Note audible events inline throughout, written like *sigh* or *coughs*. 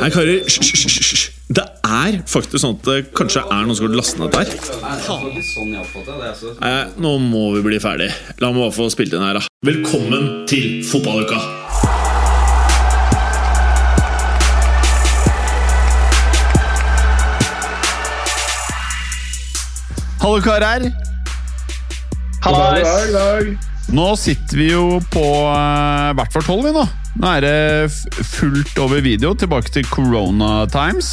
Nei, karer, hysj. Det er faktisk sånn at det kanskje er noen som har lastet ned der. Nei, nå må vi bli ferdig. La meg bare få spilt inn her, da. Velkommen til fotballuka! Hallo, karer. Hallais! Nå sitter vi jo på uh, hvert vårt hold, vi nå. Nå er det fullt over video. Tilbake til corona times.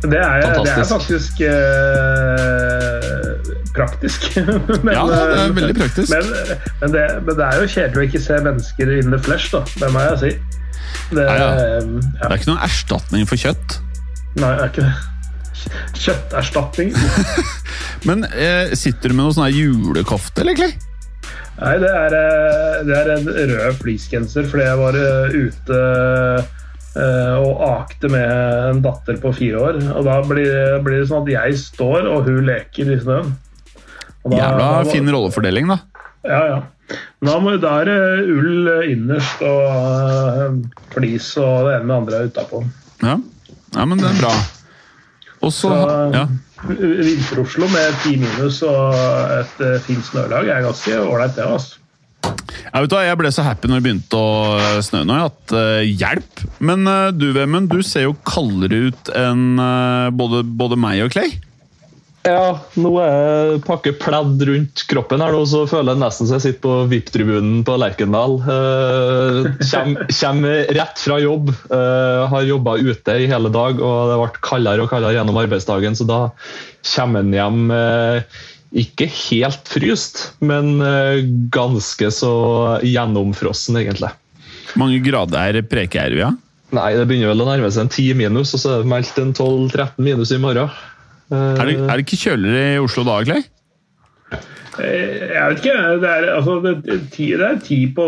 Det er, det er faktisk eh, praktisk. *laughs* men, Ja, det er eh, veldig praktisk. Men, men, det, men det er jo kjedelig å ikke se mennesker in the flesh, da. Det må jeg si. Det, Ja, ja. eh, Det er ikke noen erstatning for kjøtt. Nei, det er ikke det. *laughs* Kjøtterstatning. *laughs* Men eh, sitter du med noe sånn julekofte, eller, Clay? Nei, det er, eh, det er en rød fleecegenser fordi jeg var eh, ute eh, og akte med en datter på fire år. Og da blir, blir det sånn at jeg står, og hun leker i snøen. Da- Jævla da- fin rollefordeling, da. Ja, ja. Da, må, det ull innerst og flis og det ene med det andre utapå. Ja. ja, men det er bra. Og så Så ja. Vinter-Oslo med ti minus og et eh, fint snølag er ganske ålreit, det. altså. Jeg, vet Jeg ble så happy når det begynte å snø nå. at uh, Hjelp! Men uh, du, Vemund, du ser jo kaldere ut enn uh, både, både meg og Clay. Ja, nå er jeg pakker pledd rundt kroppen her nå, så føler jeg nesten som jeg sitter på VIP-tribunen på Lerkendal. Eh, kjem rett fra jobb, eh, har jobba ute i hele dag, og det ble kaldere og kaldere gjennom arbeidsdagen, så da kommer en hjem eh, ikke helt fryst, men ganske så gjennomfrossen, egentlig. mange grader preker vi av? Nei, det begynner vel å nærme seg en 10 minus, og så er det meldt en 12-13 minus i morgen. Eh, Er det, er det ikke kjøligere i Oslo da, Clay? Eh, Jeg vet ikke. Det er, altså, ti, det er ti på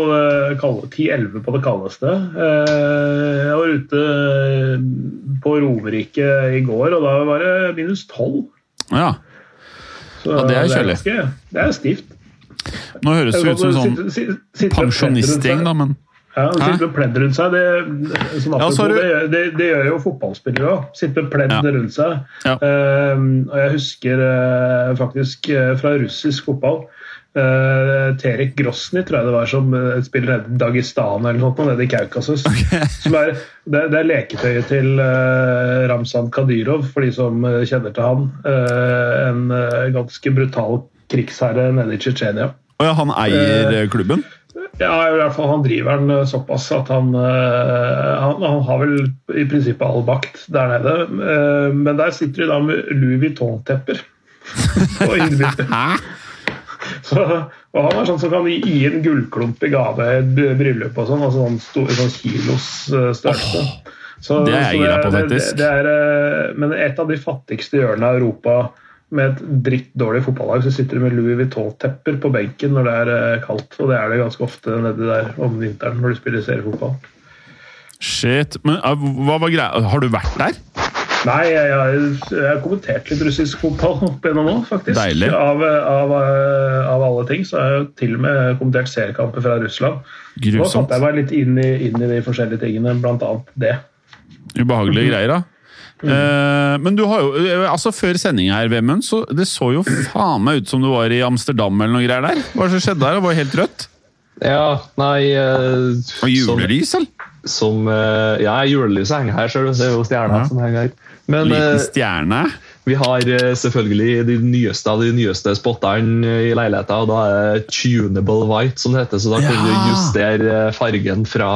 10-11 på det kaldeste. Eh, Jeg var ute eh, på Romerike i går, og da var det minus 12. Ja. Ja, det er kjølig. ganske- Det er stivt. Nå høres det ut som sånn sitte med pensjonistgjeng, da, men. Ja, Hæ? Sitte med pledd rundt seg, det, sånn Ja, apropos, det, det, det gjør jo fotballspillere òg. Sitte med pledd Ja. rundt seg. Ja. Uh, og jeg husker uh, faktisk uh, fra russisk fotball eh, Terek Grosny tror jeg det var som spiller i Dagestan eller noe nede i Kaukasus. *laughs* Som er, det, er leketøyet til Ramzan Kadyrov, for de som kjenner til han. En ganske brutal krigsherre nede i Tsjetsjenia. Og ja, han eier klubben? Ja, i hvert fall han driver den eh, såpass at han, eh, han Han har vel i prinsippet all makt der nede. Eh, Men der sitter de da med Louis Vuitton-tepper. *laughs* på innbytter. Så, og han er sånn som kan gi en gullklump i gave i et bryllup og sånn. Altså sånn, stor, sånn kilos størrelse. Så- det er jeg gira på, faktisk. Det, det er, men et av de fattigste hjørnene av Europa med et drittdårlig fotballag, så sitter du med Louis Vuitton-tepper på benken når det er eh, kaldt. Og det er det ganske ofte nedi der om vinteren når du spiller seriefotball. Shit. Men eh, hva var greia? Har du vært der? Nei, jeg, jeg, jeg har kommentert litt russisk fotball opp igjennom nå, faktisk. Deilig. Av, av, av alle ting så har jeg til og med kommentert seriekamper fra Russland. Grusomt. Nå satte jeg meg litt inn i, inn i de forskjellige tingene, blant annet det. Ubehagelige greier, da. Eh, men du har jo eh, altså Før sending her, Vemund, så det så jo faen meg ut som du var i Amsterdam eller noe greier der. Hva som skjedde der? Det var helt rødt. Ja, nei uh, Og julelys, eller? som, som uh, Ja, julelyset henger her, ser du. Det er jo stjerna Ja. som henger her. Men Liten stjerne? stjerne. Vi har eh, selvfølgelig de nyeste av de nyeste spotterne i leiligheten, og da er det tunable white, som det heter. Så da kan Ja. du justere eh, fargen fra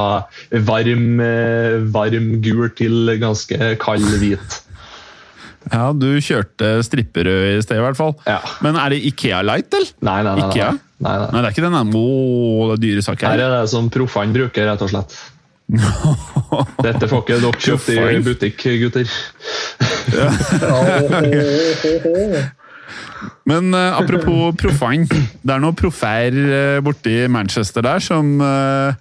varm, eh, varm gul til ganske kald hvit. *laughs* Ja, du kjørte stripperød i sted, i hvert fall. Ja. Men er det Ikea Light, eller? Nei, nei, nei. nei. Ikea? nei, nei. Det er ikke den er dyre sak Her her. er det som proffene bruker, rett og slett. *laughs* Dette får ikke dere kjøpt i butikk, gutter. *laughs* Men uh, apropos proffene. Det er noen proffer uh, borti Manchester der som uh,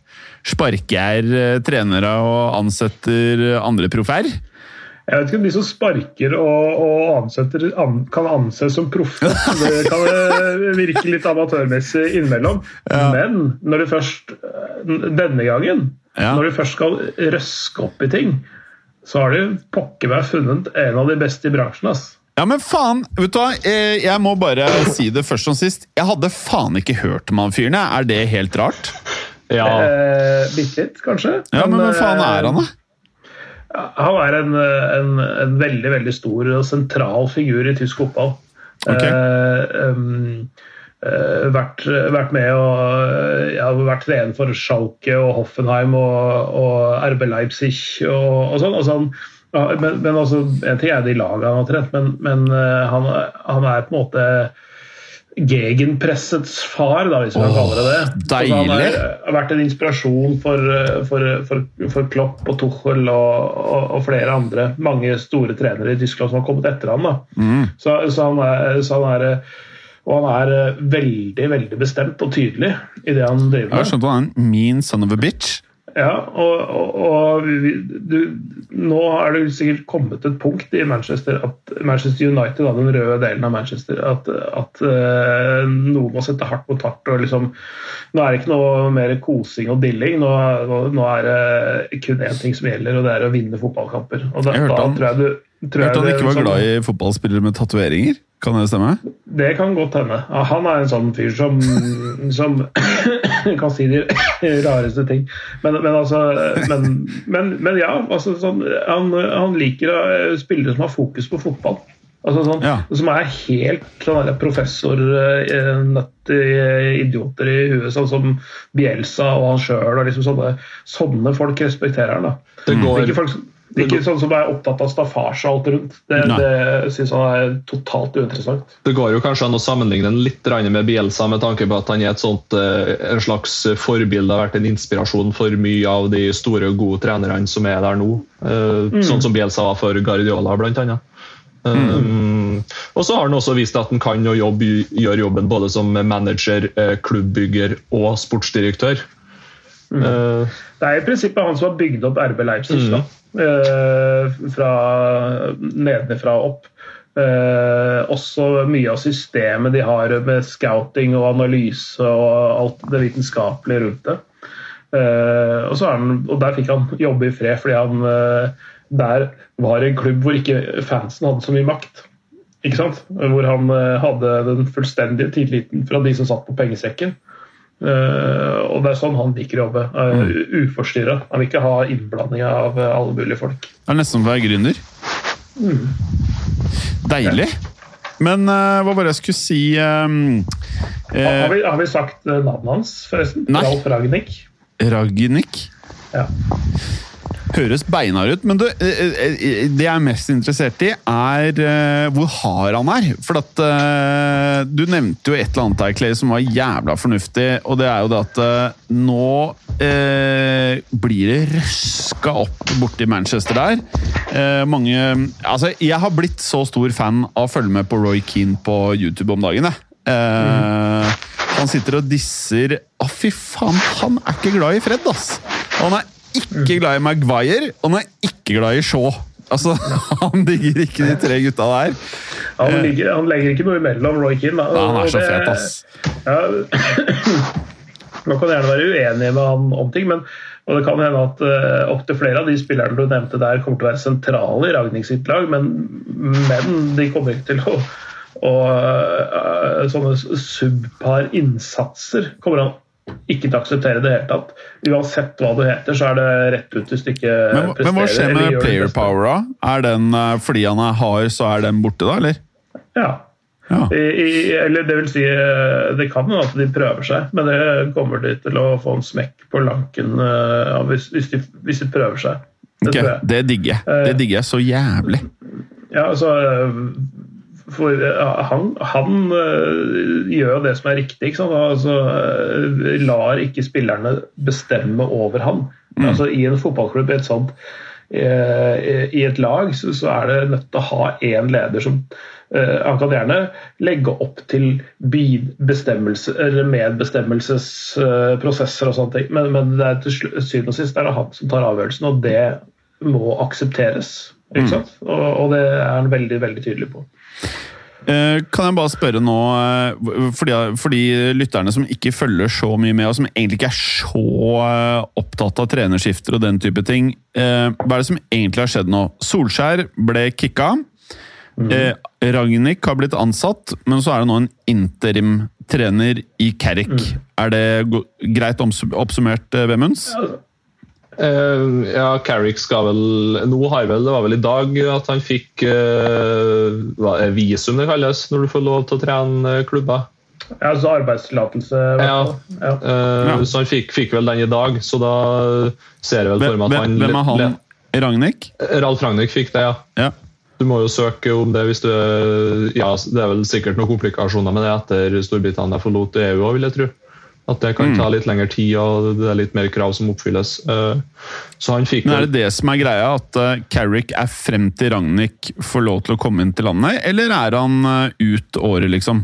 sparker uh, trenere og ansetter andre proffer. Jeg vet ikke om de som sparker og, og ansetter an, kan anses som proffe. Det kan eh, virke litt amatørmessig innimellom. Men når du først denne gangen, Ja. når du først skal røske opp i ting, så har du pokker meg funnet en av de beste i bransjen. ass. Ja, men faen! vet du hva? Eh, Jeg må bare si det først som sist. Jeg hadde faen ikke hørt om han fyren. Er det helt rart? Ja. Eh, Bitte litt, kanskje. Ja, men hva eh, faen er han, da? Han er en, en, en veldig veldig stor og sentral figur i tysk fotball. Ok. Eh, um, eh, vært, vært med og jeg har vært trener for Schalke og Hoffenheim og, og RB Leipzig og, og sånn. Og sånn. Ja, Men, men også, en ting er de lagene han har trent, men, men eh, han, han er på en måte gegenpressets far, da, hvis vi kan kalle det det. Deilig. han er, har vært en inspirasjon for, for, for, for Klopp og Tuchel og, og, og flere andre. Mange store trenere i Tyskland som har kommet etter ham. Mm. Så, så, han er, så han er Og han er eh, veldig veldig bestemt og tydelig i det han driver med. Jeg har skjønt at han er en mean son of a bitch. Ja, og, og, og du, nå er det sikkert kommet et punkt i Manchester at Manchester United, den røde delen av Manchester, at, at uh, noen må sette hardt mot hardt. og liksom, Nå er det ikke noe mer kosing og dilling. Nå, nå, nå er det kun én ting som gjelder, og det er å vinne fotballkamper. Og da, Jeg hørte da han- tror jeg du tror Jeg hørte han ikke var sånn- glad i fotballspillere med tatoveringer. Kan det stemme? Det kan godt hende. Ja, Han er en sånn fyr som, *laughs* som *coughs* kan si de rareste ting. Men, men altså Men, men, men ja, altså, sånn, han, han liker eh, spillere som har fokus på fotball. Altså, sånn, Ja. Som er helt sånn der professor eh, nøtt i idioter i huet, sånn som Bielsa og han sjøl. Liksom sånne, sånne folk respekterer han. da. Det går- Ikke folk som ikke sånn som er opptatt av staffasje og alt rundt. Det, Nei. det syns han er totalt uinteressant. Det går jo kanskje an å sammenligne den litt med Bielsa, med tanke på at han er et sånt, eh, en slags forbilde, har vært en inspirasjon for mye av de store og gode trenerne som er der nå. Mm. Sånn som Bielsa var for Guardiola, blant annet. Um, og så har han også vist at han kan jo jobbe, gjøre jobben både som manager, eh, klubbbygger og sportsdirektør. Eh, Det er i prinsippet han som har bygd opp RB Leipzig. da. Eh, fra nedenfra og opp. Eh, også mye av systemet de har med scouting og analyse og alt det vitenskapelige rundt det. Eh, og, han, og der fikk han jobbe i fred, fordi han eh, der var en klubb hvor ikke fansen hadde så mye makt. Ikke sant? Hvor han eh, hadde den fullstendige tilliten fra de som satt på pengesekken. Eh, og det er sånn han liker å jobbe. Uh, Uforstyrra. Han vil ikke ha innblanding av eh, alle mulige folk. Det er nesten som å være gründer. Deilig. Men eh, hva var det jeg skulle si ehm, Har, eh, vi, har vi sagt navnet hans, forresten? Nei. Ralf Ragnhild. Ragnik? Ja. Høres beinhard ut, men du, eh, eh, det jeg er mest interessert i, er eh, hvor hard han er. For at eh, Du nevnte jo et eller annet der, Clay, som var jævla fornuftig, og det er jo det at eh, nå eh, blir det røska opp borti Manchester der. Eh, mange Altså, jeg har blitt så stor fan av å følge med på Roy Keane på YouTube om dagen, jeg. Eh, Han sitter og disser Å, fy faen, han er ikke glad i Fred, ass! Han er ikke glad i Maguire, og han er ikke glad i Shaw. Altså, *laughs* Han digger ikke de tre gutta der. Han, Eh. ligger, han legger ikke noe imellom Roy Keane. da. Ja, han er så det- fet, ass. Ja. *clears throat* Man kan gjerne være uenig med han om ting, men og det kan hende at uh, opptil flere av de spillerne du nevnte der, kommer til å være sentrale i Ragnhild sitt lag, men, men de kommer ikke til å og uh, sånne subpar innsatser kommer han ikke til å akseptere i det hele tatt. Uansett hva du heter, så er det rett ut hvis du ikke Men, men hva skjer med player power, da? Er den, eh, fordi han er hard, så er den borte, da? eller? Ja. Ja. I, i, eller det vil si, eh, det kan hende at de prøver seg, men det kommer de til å få en smekk på lanken ja, hvis, hvis, de, hvis de prøver seg. Det Ok, tror jeg. Det digger jeg. Det digger jeg så jævlig. Ja, altså eh, For han, han eh, gjør jo det som er riktig. Ikke? Altså, eh, lar ikke spillerne bestemme over han. Altså, I en fotballklubb, et sånt eh, i et lag, så, så er det nødt til å ha én leder som han kan gjerne legge opp til medbestemmelsesprosesser og sånne ting, men, men det er til syvende og sist er det han som tar avgjørelsen, og det må aksepteres. Ikke sant? Mm. Og, og det er han veldig, veldig tydelig på. Eh, kan jeg bare spørre nå, eh, for de, for de, lytterne som ikke følger så mye med, og som egentlig ikke er så eh, opptatt av trenerskifter og den type ting. Hva er det som egentlig har skjedd nå? Solskjær ble kicka. Mm. Ragnhild har blitt ansatt, men så er det nå en interim-trener i Carrick. Mm. Er det greit oppsummert, Vemunds? Ja, Uh, ja, Carrick skal vel Nå har vel Det var vel i dag at han fikk uh, hva er visum, det kalles, når du får lov til å trene klubber. Ja, altså arbeidstillatelse. Ja. ja. Uh, ja. Så han fikk, fikk, vel den i dag, så da ser jeg vel for meg at han Hvem er han? Ragnhild? Ralf Ragnhild fikk det, ja. ja. Du må jo søke om det hvis du Ja, det er vel sikkert noen komplikasjoner med det etter Storbritannia forlot EU òg, vil jeg tro. At det kan ta mm. litt lengre tid og det er litt mer krav som oppfylles. Eh, så han fikk Men Er det det som er greia, at eh, Carrick er frem til Ragnhild får lov til å komme inn til landet, eller er han eh, ut året, liksom?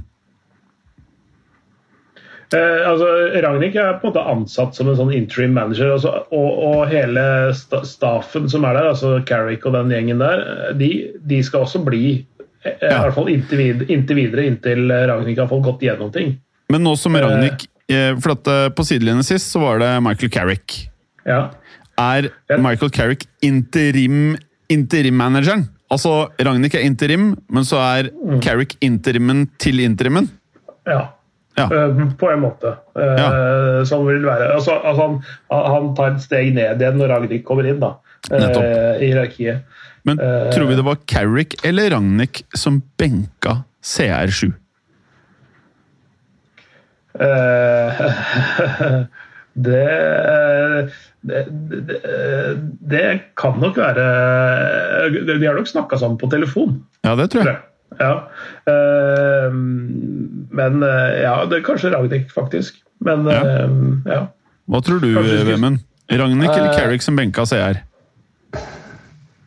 Eh, altså, Ragnhild er på en måte ansatt som en sånn interim manager. Altså, og, og, hele staffen som er der, altså Carrick og den gjengen der, de, de skal også bli ja. i hvert fall inntil, videre, inntil Ragnhild har fått gått gjennom ting. Men nå som Ragnhild for at eh, På sidelinjen sist så var det Michael Carrick. Ja. Er Michael Carrick interim interim-manageren? Altså, Ragnhild er interim, men så er mm. Carrick interimen til interimen? Ja. ja. Uh, på en måte. Ja. Sånn vil være. Altså, altså han, han, tar et steg ned igjen når Ragnhild kommer inn, da. Nettopp. I hierarkiet. Men tror vi det var Carrick eller Ragnhild som benka CR7? Eh, *laughs* det, det, det, det, kan nok være De har nok snakka sammen på telefon. Ja, det tror jeg. Ja. Eh, men eh, ja, det er kanskje Ragnhild, faktisk. Men ja. ja. Hva tror du, Vemund? Ragnhild eller Carrick som benka CR?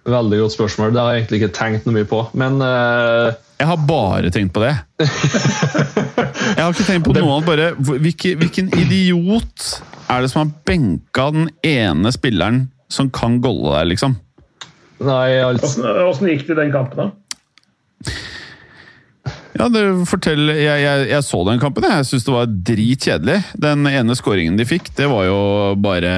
Veldig godt spørsmål. Det har jeg egentlig ikke tenkt noe mye på. Men uh... Jeg har bare tenkt på det. *laughs* jeg har ikke tenkt på noe annet. Bare hvilken, hvilken idiot er det som har benka den ene spilleren som kan golle der, liksom? Nei, altså Åssen gikk det i den kampen, da? Ja, det fortell, jeg, jeg, jeg, så den kampen. Jeg syns det var dritkjedelig. Den ene skåringen de fikk, det var jo bare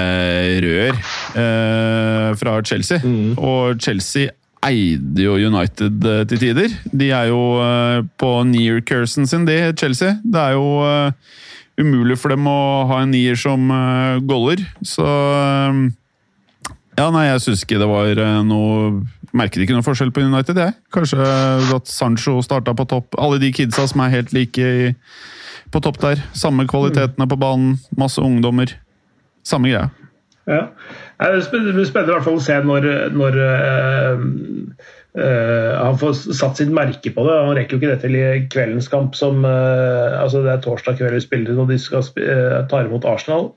rør eh, fra Chelsea. Mm. Og Chelsea eide jo United eh, til tider. De er jo eh, på near-cursen sin, de, Chelsea. Det er jo eh, umulig for dem å ha en nier som goller, så Ja, nei, jeg syns ikke det var noe merket ikke noe forskjell på United, jeg. Kanskje at Sancho starta på topp. Alle de kidsa som er helt like i, på topp der. Samme kvalitetene på banen, masse ungdommer. Samme greia. Ja. Det blir spennende å se når, når uh, han får satt sitt merke på det. Han rekker jo ikke det til i kveldens kamp, som uh, altså Det er torsdag kveld vi spiller og de skal ta imot Arsenal.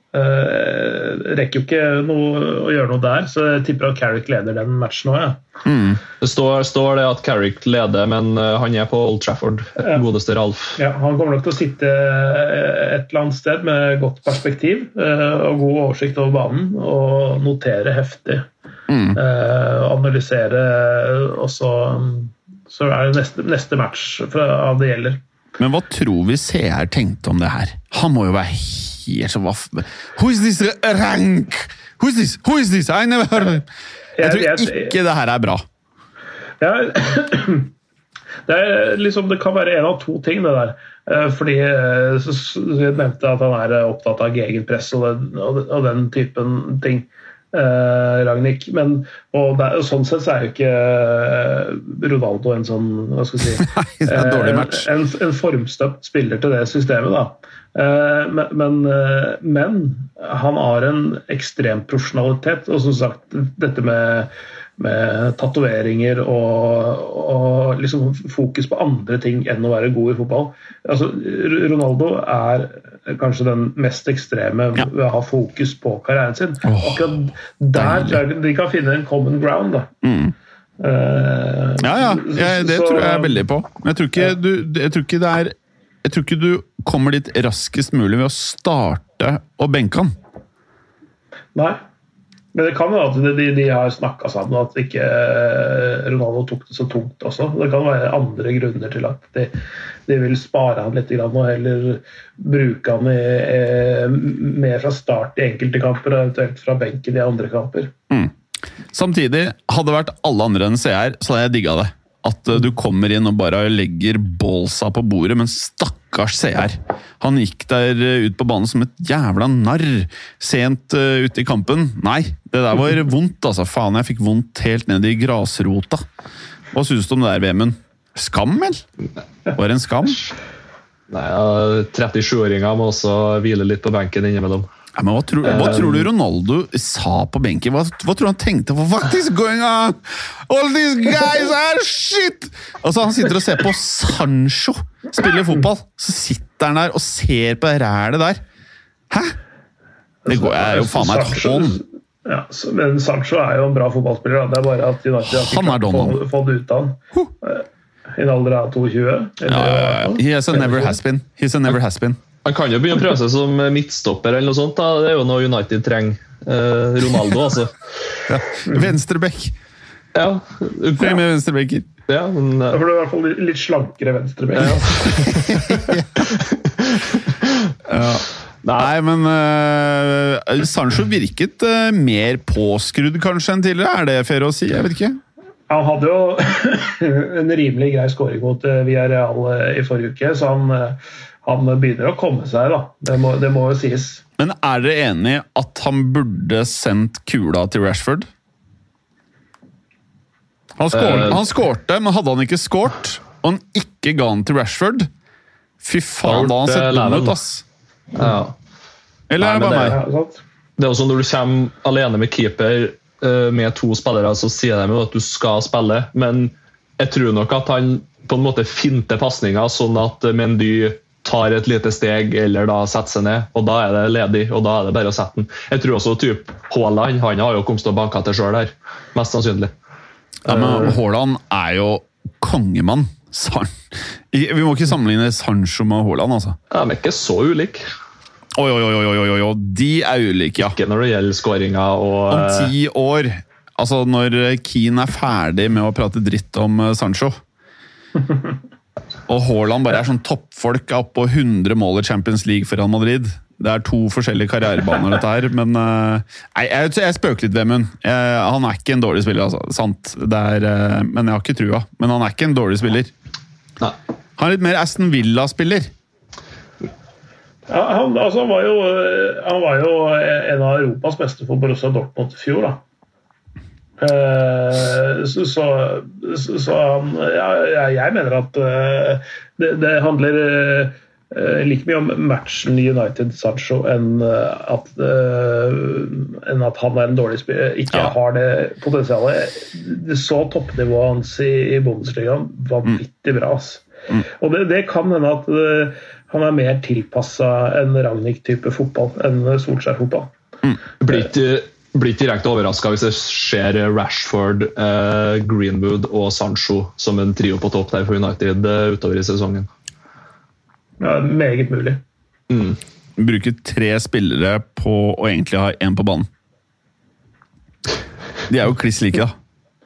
rekker jo ikke noe, å gjøre noe der, så jeg tipper at Carrick leder den matchen òg. Ja. Mm. Det står, står, det at Carrick leder, men han er på Old Trafford. Ja. Godeste Ralf. Ja, Han kommer nok til å sitte et eller annet sted med godt perspektiv og god oversikt over banen. og notere heftig. Mm. Eh, analysere, og så, så er det neste, neste match av det gjelder. Men hva tror vi CR tenkte om det her? Han må jo være helt så vaff... Who is this rank? Who is this? Who is this? I never heard of. Jeg tror ikke det her er bra. Ja, *clears throat* det, er liksom, det kan være en av to ting, det der. Eh, fordi eh, Jeg nevnte at han er opptatt av gegenpress og den, og den typen ting eh, Ragnhild. Men og, der, og, sånn sett så er jo ikke eh, Ronaldo en sånn hva skal jeg si, *laughs* Nei, eh, en, en, formstøpt spiller til det systemet. da. Eh, men, men, eh, men, han har en ekstrem profesjonalitet. Og som sagt, dette med med tatoveringer og, og liksom fokus på andre ting enn å være god i fotball. Altså, Ronaldo er kanskje den mest ekstreme ja. ved å ha fokus på karrieren sin. Oh, Akkurat der tror jeg de kan finne en common ground. da. Mm. Uh, Ja, ja. Jeg, det så- tror jeg veldig på. Men jeg tror ikke du, jeg tror ikke det er Jeg tror ikke du kommer dit raskest mulig ved å starte og benke han. Nei. Men det kan jo at de, de, har snakka sammen, at ikke eh, Ronaldo tok det så tungt også. Det kan være andre grunner til at de, de vil spare han litt og heller bruke han i, eh, mer fra start i enkelte kamper, og eventuelt fra benken i andre kamper. Samtidig, hadde det vært alle andre enn CR, så hadde jeg digga det. At eh, du kommer inn og bare legger ballsa på bordet, men stakkars CR. Han gikk der eh, ut på banen som et jævla narr sent uh, ute i kampen. Nei, det der var *laughs* vondt, altså. Faen, jeg fikk vondt helt ned i grasrota. Hva syns du om det der, Vemund? Skam, vel? Var det en skam? Nei, 37-åringer må også hvile litt på benken innimellom. Ja, men hva tror, hva tror du Ronaldo sa på benken? Hva, hva tror du han tenkte? What is going on? All these guys are shit! Altså, Han sitter og ser på Sancho spille fotball. Så sitter han der og ser på det rælet der. Hæ? Det går er jo faen meg et hån. Ja, men Sancho er jo en bra fotballspiller. Da. Det er bare at United har ikke fått, det ut av han. Eh, I en alder av 22. eller- Ja, ja, ja. He never has been. He's a never has been. Han kan jo begynne å prøve seg som midtstopper, eller noe sånt. da. Det er jo noe United trenger. Eh, Ronaldo, altså. *laughs* Venstrebekk. Ja, Trenger med venstrebekker. ja men Da eh, får du i hvert fall litt slankere venstrebekk. *laughs* Nei, men uh, Sancho virket uh, mer påskrudd kanskje enn tidligere. Er det fair å si? Jeg vet ikke. Han hadde jo *laughs* en rimelig grei scoring mot via Villarreal i forrige uke, så han, han begynner å komme seg. da. Det må, det må jo sies. Men er dere enig at han burde sendt kula til Rashford? Han, skår, uh, han skårte, men hadde han ikke skåret, og han ikke ga den til Rashford Fy faen, da har han sett dum eh, ut, ass. ja. Eller er det Nei, bare meg? Ja. Det er også Når du kommer alene med keeper eh, med to spillere, så sier de jo at du skal spille, men jeg tror nok at han på en måte finter pasninger, sånn at Mendy tar et lite steg eller da setter seg ned, og da er det ledig, og da er det bare å sette den. Jeg tror også typ Haaland han har jo kommet til å banke til sjøl her, mest sannsynlig. Ja, men Haaland er jo kongemann. San Vi må ikke sammenligne Sancho med Haaland, altså. Ja, De er ikke så ulike, Oi, oi, oi, oi, oi, oi. De er ulike, ja. ikke når det gjelder skåringa og Om eh, ti år, altså når Keane er ferdig med å prate dritt om eh, Sancho *laughs* Og Haaland bare er sånn toppfolk opp på 100 mål i Champions League for Real Madrid. Det er to forskjellige karrierebaner, dette her. Men eh, nei, jeg, jeg spøker litt, Vemund. Han er ikke en dårlig spiller, altså. Sant. Det er, eh, men jeg har ikke trua. Men han er ikke en dårlig spiller. Nei. Han er litt mer Aston Villa-spiller. Ja, han, altså, han, var jo, eh, han var jo en av Europas beste for Borussia Dortmund i fjor. da. Eh, så, så, så, han, ja, jeg- mener at eh, det, det handler eh, like mye om matchen United-Sancho enn eh, at, enn at han er en dårlig spiller. Ikke Ja. har det potensialet. Du så toppnivået hans i, i Bundesligaen vanvittig bra. ass. Og det, det kan hende at uh, han er mer tilpassa en Ragnhild-type fotball enn Solskjær-fotball. Blir ikke, blir ikke direkte overraska hvis det skjer Rashford, eh, Greenwood og Sancho som en trio på topp der for United eh, utover i sesongen. Ja, meget mulig. bruker tre spillere på å egentlig ha én på banen. De er jo kliss like, da.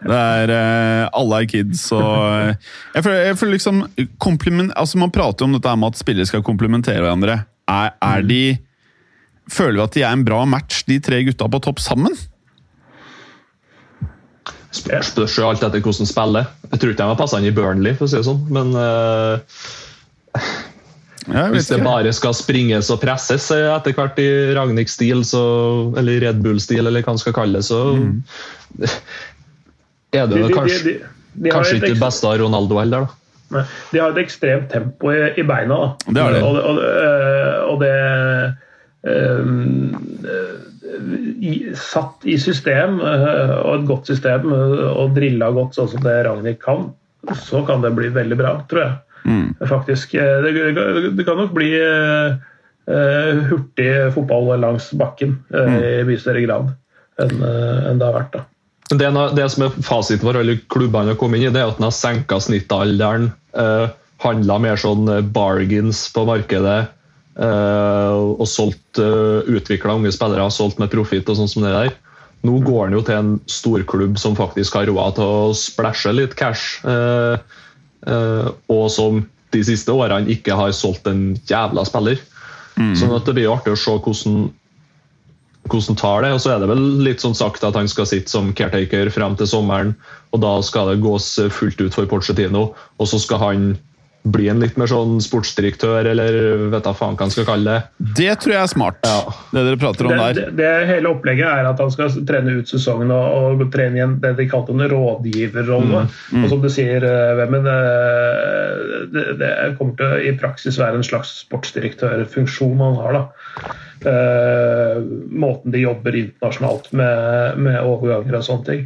Det er, eh, alle er kids og eh, jeg, føler, jeg føler liksom altså Man prater jo om dette med at spillere skal komplementere hverandre. Er, er de Føler vi at de er en bra match, de tre gutta på topp sammen? Spørs jo alt etter hvordan de spiller. Jeg tror ikke de har passa inn i Burnley, for å si det sånn. Men uh, hvis det bare skal springes og presses eh, etter hvert i Ragnhild-stil, eller Red Bull-stil, eller hva man skal kalle det, så er det De, jo de, kanskje, de, de, de, kanskje ikke det beste av Ronaldo heller, da. De har et ekstremt tempo i, i beina. Da. Det har de. Og, og, og det i, Satt i system, øh, og et godt system, øh, og drilla godt sånn som det Ragnhild kan, så kan det bli veldig bra, tror jeg. Faktisk. eh, Det, det, kan nok bli hurtig fotball langs bakken mm. i mye større grad enn enn det har vært. da. Det, det, som er fasiten for alle klubbene har kommet inn i, det er at den har senka snittalderen. Eh, Handla mer sånn bargains på markedet. Eh, og solgt uh, utvikla unge spillere, solgt med profitt og sånn som det der. Nå går han jo til en storklubb som faktisk har råd til å splæsje litt cash. Eh, eh, og som de siste årene ikke har solgt en jævla spiller. Mm. Sånn at det blir artig å se hvordan hvordan tar det. Og så er det vel litt sånn sagt at han skal sitte som caretaker frem til sommeren, og da skal det gås fullt ut for Porcetino, og så skal han bli en litt mer sånn sportsdirektør, eller vet da faen hva han skal kalle det. Det tror jeg er smart, ja. det dere prater om det, der. Det, det, hele opplegget er at han skal trene ut sesongen og, og trene igjen det de kalte en rådgiverrolle. Mm. Mm. Og som du sier, eh, Vemmen, eh, det, det, kommer til å i praksis være en slags sportsdirektørfunksjon han har. da. Uh, måten de jobber internasjonalt med, med overganger og sånne ting.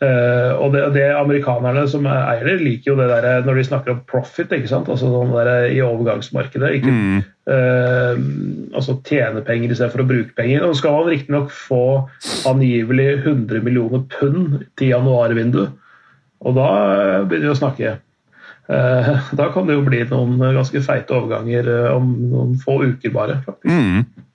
Uh, og det, det, Amerikanerne som eier liker jo det der når de snakker om profit. ikke sant? Altså sånn der I overgangsmarkedet. Ikke, mm. uh, altså tjene penger istedenfor å bruke penger. Nå skal man riktignok få angivelig 100 millioner pund til januarvinduet. Og da begynner vi å snakke. Uh, da kan det jo bli noen ganske feite overganger om noen få uker bare. faktisk. Mm.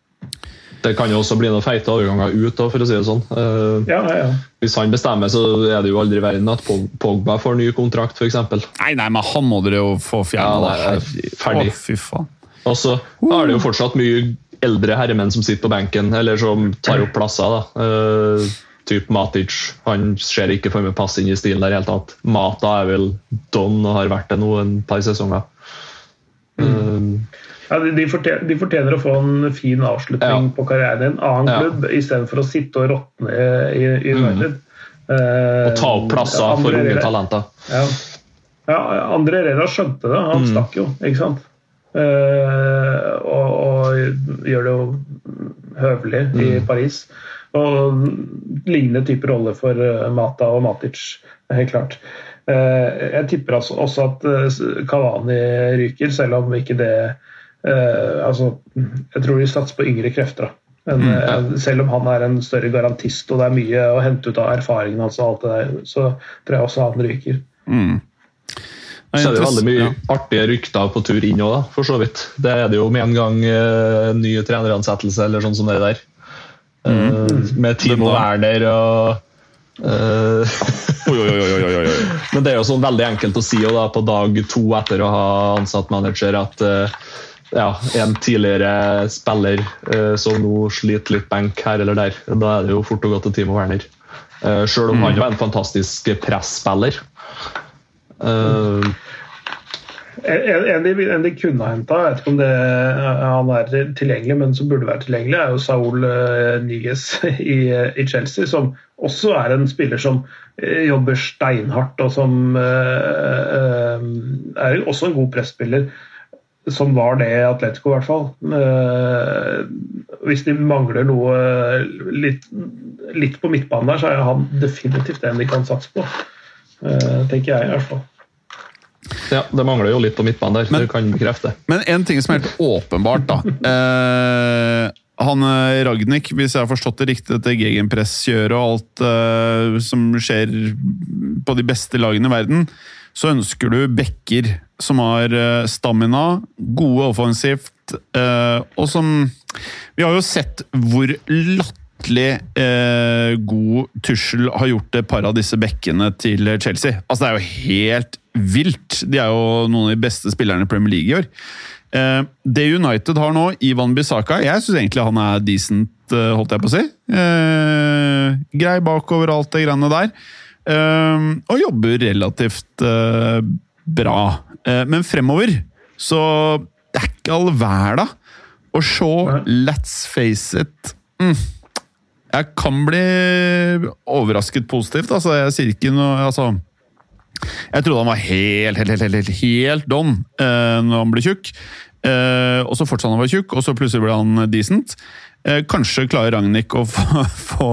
Det kan jo også bli noen feite overganger ut, for å si det sånn. Uh, ja, ja, ja. Hvis han bestemmer, så er det jo aldri i verden at Pogba får ny kontrakt, f.eks. Nei, nei, men han må dere jo få fjerna. Ja, ferdig. Å, fy faen. Og så er det jo fortsatt mye eldre herremenn som sitter på benken, eller som tar opp plasser. da. Uh, typ Matic. Han ser ikke for meg pass inn i stilen der i hele tatt. Mata er vel don og har vært det nå en par sesonger. Mm. Uh, ja, de, fortjener, de, fortjener, å få en fin avslutning ja. på karrieren i en annen ja. klubb, istedenfor å sitte og råtne i, i mm. United. Mm. Eh, og ta opp plasser for unge talenter. Ja. ja, André Rera skjønte det. Han mm. stakk jo, ikke sant. Eh, og, og, gjør det jo høvelig mm. i Paris. Og lignende type rolle for eh, Mata og Matic, helt klart. Eh, jeg tipper altså også at Kavani ryker, selv om ikke det eh, altså, Jeg tror de satser på yngre krefter. Men, mm, ja. Eh, selv om han er en større garantist og det er mye å hente ut av erfaringen hans, og alt det der, så tror jeg også han ryker. Mm. Så er det veldig mye ja. artige rykter på tur inn òg, for så vidt. Det er det jo med en gang uh, ny treneransettelse eller sånn som det der. Uh, mm. Med Timo Werner og *laughs* uh, oi, oi, oi, Men det er jo sånn veldig enkelt å si da, på dag to etter å ha ansatt manager at uh, ja, en tidligere spiller uh, som nå sliter litt benk her eller der. Da er det jo fort og godt til Timo Werner. Uh, Sjøl om mm. han var en fantastisk presspiller. Uh, en, en, de, en de kunne ha henta, jeg vet ikke om det, han er tilgjengelig, men som burde være tilgjengelig, er jo Saul Nyges i, i, Chelsea, som også er en spiller som jobber steinhardt, og som er også en god presspiller som var det i Atletico, i hvert fall. Eh, hvis de mangler noe litt, litt, på midtbanen der, så er han definitivt en de kan satse på. Eh, tenker jeg, i hvert fall. Ja, det mangler jo litt på midtbanen der, men, det kan bekrefte. Men en ting som er helt åpenbart, da. Eh, han eh, Ragnhild, hvis jeg har forstått det riktig, dette gegenpresskjøret og alt som skjer på de beste lagene i verden, så ønsker du backer som har eh, stamina, gode offensivt, eh, og som Vi har jo sett hvor latterlig eh, god Tussel har gjort et par av disse bekkene til Chelsea. Altså, det er jo helt vilt! De er jo noen av de beste spillerne i Premier League i år. det United har nå, Ivan Bisaka, jeg syns egentlig han er decent, holdt jeg på å si. grei bakover alt det greiene der. Og jobber relativt bra. Eh, men fremover så Det er ikke all verda å se Let's face it mm, Jeg kan bli overrasket positivt. Altså, jeg sier ikke noe altså, Jeg trodde han var helt, helt, helt, helt, helt don uh, når han ble tjukk. Uh, og så fortsatte han å være tjukk, og så plutselig ble han decent. Eh, kanskje klarer Ragnhild å få, *laughs* få,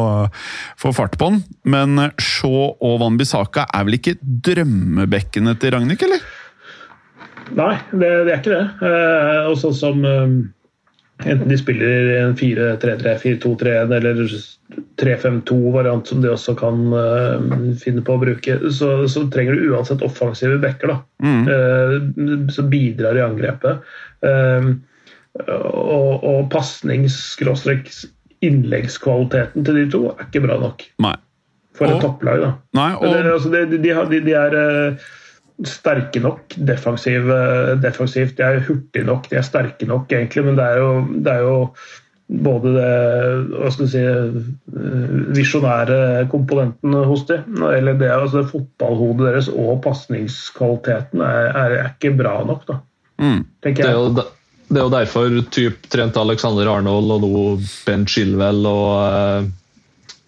få, fart på han, men Shaw og Van Bissaka er vel ikke drømmebekkene til Ragnhild, eller? Nei, det, det, er ikke det. Eh, og sånn som eh, Enten de spiller en 4-3-3, 4-2-3-1 eller 3-5-2-variant som de også kan uh, finne på å bruke, så, så, trenger du uansett offensive backer da, mm. uh, som bidrar i angrepet. Uh, og og pasnings-innleggskvaliteten til de to er ikke bra nok. Nei. For et topplag, da. Nei, og... det, altså, de, de, de, de, er sterke nok defensiv, defensivt. De er hurtige nok, de er sterke nok, egentlig, men det er jo, det er jo både det hva skal si, visjonære komponenten hos dem, eller det, altså fotballhodet deres og pasningskvaliteten er, er, ikke bra nok, da. Mm. tenker jeg. Det er, jo, det er jo derfor typ Trent Alexander Arnold og nå Ben Chilwell og eh,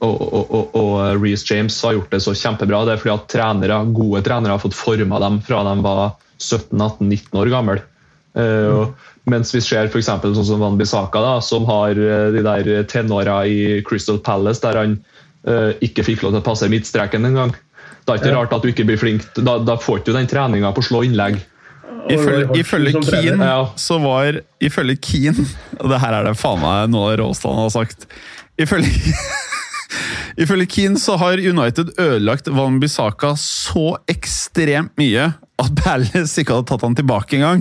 og, og, og, og Reece James har gjort det så kjempebra. Det er fordi at trenere, gode trenere har fått forma dem fra de var 17-18-19 år gamle. Mm. mens vi ser f.eks. sånn som Van Bissaka, da, som har de der tenåra i Crystal Palace der han uh, ikke fikk lov til å passe midtstreken engang. Det er ikke ja. rart at du ikke blir flink. Da, da får du ikke den treninga på å slå innlegg. Ifølge, ifølge Keen så var Ifølge Keen Og det her er det faen meg noe Råstad har sagt. Ifølge *laughs* Ifølge Keane så har United ødelagt Van Bissaka så ekstremt mye at Palace ikke hadde tatt han tilbake engang.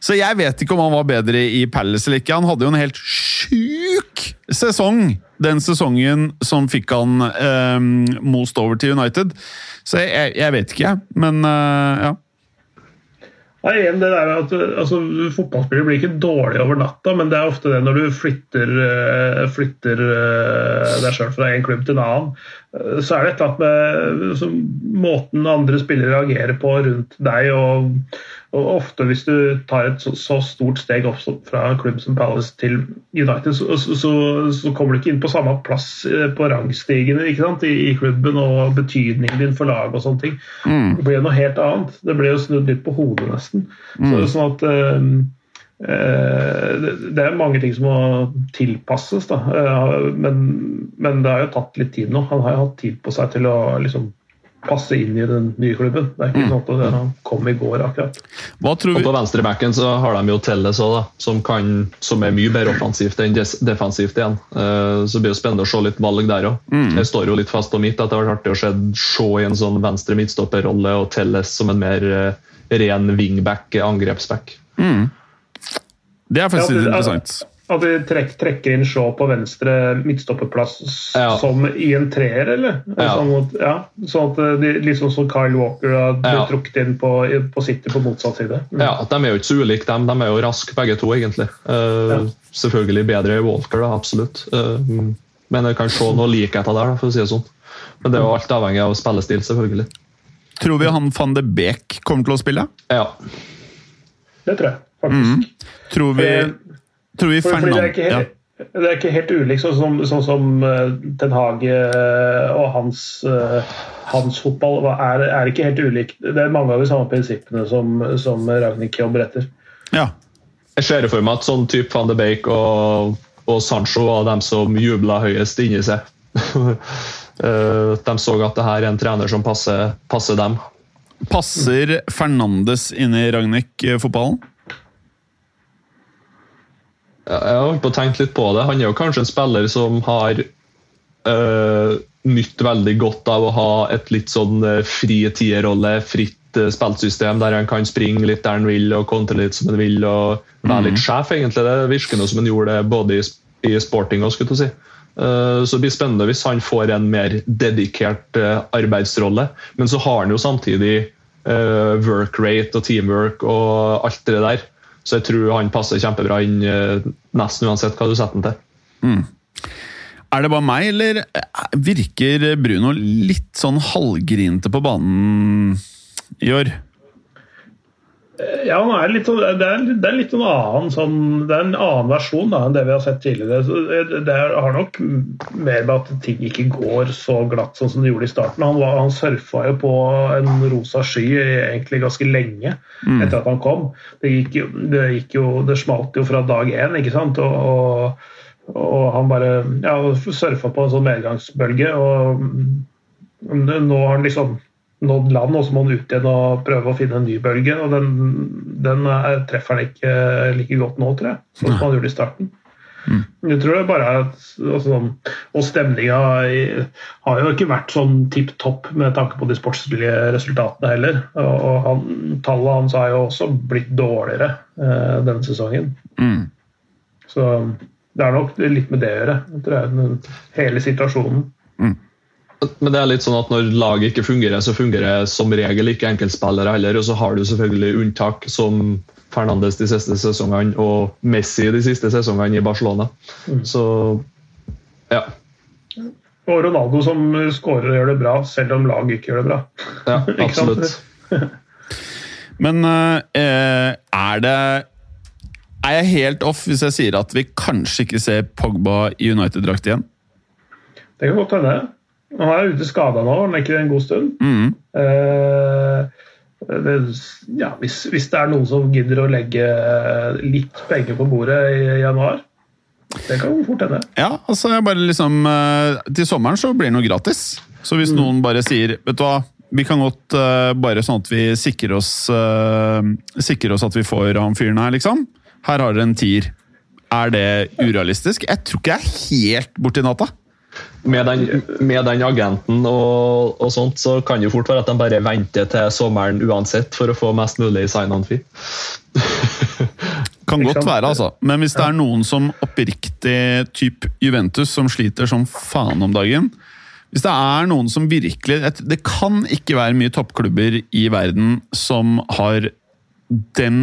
Så jeg vet ikke om han var bedre i Palace eller ikke. Han hadde jo en helt sjuk sesong den sesongen som fikk han eh, most over til United. Så jeg, jeg vet ikke, jeg. Men eh, ja. Ja, igjen det der at altså, Fotballspillere blir ikke dårlige over natta, men det er ofte det når du flytter, eh, flytter eh, deg sjøl fra en klubb til en annen. Eh, så er det et eller annet med måten andre spillere reagerer på rundt deg. og og ofte hvis du tar et så, så stort steg opp fra en klubb som Palace til United, så, så, så, kommer du ikke inn på samme plass eh, på rangstigene I, I, klubben og betydningen din for laget og sånne ting. Mm. Det blir noe helt annet. Det blir jo snudd litt på hodet, nesten. Mm. sånn at um, det er mange ting som må tilpasses, da. Men, men, det har jo tatt litt tid nå. Han har jo hatt tid på seg til å liksom passe inn i den nye klubben. Det er ikke mm. sånn at han kom i går, akkurat. Hva tror vi? Og På venstrebacken så har de jo Telles òg, som, som er mye bedre offensivt enn defensivt igjen. Eh, så det blir jo spennende å se litt valg der òg. Mm. Jeg står jo litt fast på mitt at det har vært artig å se i en sånn venstre midtstopperrolle og Telles som en mer eh, ren wingback, angrepsback. Mm. Det er faktisk litt interessant. At de trek, trekker inn Shaw på venstre midtstopperplass ja. som i en treer, eller? Ja. Sånn, at, ja, sånn at de, liksom som Kyle Walker har blitt ja. trukket inn på, på City på motsatt side. Mm. Ja, De er jo ikke så ulike, dem. De er jo raske begge to, egentlig. Uh, selvfølgelig bedre Walker, da, absolutt. Uh, men jeg kan se noe likheter der, da, for å si det sånn. Men det er jo alt avhengig av spillestil, selvfølgelig. Tror vi han van de Beek kommer til å spille? Ja. Det tror jeg. Mm. Tror vi Tror vi Fernand... det, er ikke helt, ja. det er ikke helt ulikt sånn som, sånn som uh, Ten Hage uh, og hans, uh, hans fotball er, er, ikke helt ulikt. Det er mange av de samme prinsippene som, som Ragnhild jobber etter. Ja. Jeg ser for meg at sånn type van de Beek og, og Sancho var dem som jubla høyest inni seg. *laughs* de så at det her er en trener som passer, passer dem. Passer Fernandes inn i Ragnhild-fotballen? Jeg har på å tenke litt på det. Han er jo kanskje en spiller som har øh, nytt veldig godt av å ha et litt sånn uh, fri tierrolle, fritt uh, spillsystem der han kan springe litt der han vil og kontre litt som han vil og være litt mhm. sjef, egentlig. Det virker noe som han gjorde det både i, i sporting og skulle si. Uh, så det blir spennende hvis han får en mer dedikert arbeidsrolle. Men så har han jo samtidig work rate og teamwork og alt det der så jeg tror han passer kjempebra inn eh, nesten uansett hva du setter han til. Mm. Er det bare meg, eller virker Bruno litt sånn halvgrinete på banen i år? Ja, er litt, det, er, det, er, litt en annen sånn, det er en annen versjon da, enn det vi har sett tidligere. Det, det har nok mer med at ting ikke går så glatt sånn som det gjorde i starten. Han, var, han surfa jo på en rosa sky egentlig ganske lenge mm. etter at han kom. Det, gikk det, gikk jo, det smalt jo fra dag én, ikke sant. Og, og, og han bare ja, surfa på en sånn medgangsbølge. og nå har han liksom nådd land, og så må han ut igjen og prøve å finne en ny bølge. og Den, den er, treffer han ikke like godt nå, tror jeg, sånn som han gjorde i starten. Mm. Jeg tror det bare er altså, sånn, Og stemninga har jo ikke vært sånn tipp topp med tanke på de sportslige resultatene heller. Og, han, tallet hans har jo også blitt dårligere eh, denne sesongen. Mm. Så det er nok litt med det å gjøre, tror jeg. Hele situasjonen. Men det er litt sånn at når laget ikke fungerer, så fungerer som regel ikke enkeltspillere heller. Og så har du selvfølgelig unntak som Fernandes de siste sesongene og Messi de siste sesongene i Barcelona. Så ja. Og Ronaldo som skårer og gjør det bra, selv om laget ikke gjør det bra. ja *laughs* absolutt. *laughs* Men eh, er det Er jeg helt off hvis jeg sier at vi kanskje ikke ser Pogba i United-drakt igjen? Det kan godt hende. Han er ute skada nå, han er ikke en god stund. Mm. Eh, det, ja, hvis, hvis det er noen som gidder å legge litt penger på bordet i januar, det kan fort hende. Ja, altså jeg bare liksom eh, Til sommeren så blir det noe gratis. Så hvis noen bare sier Vet du hva, vi kan godt uh, bare sånn at vi sikrer oss uh, Sikrer oss at vi får han fyren her, liksom. Her har dere en tier. Er det urealistisk? Jeg tror ikke jeg er helt borti natta. Med den, med den agenten og, og sånt, så kan det fort være at de bare venter til sommeren uansett for å få mest mulig sign-on-fee. Kan godt være, altså. Men hvis det er noen som oppriktig typ Juventus som sliter som faen om dagen Hvis det er noen som virkelig Det kan ikke være mye toppklubber i verden som har den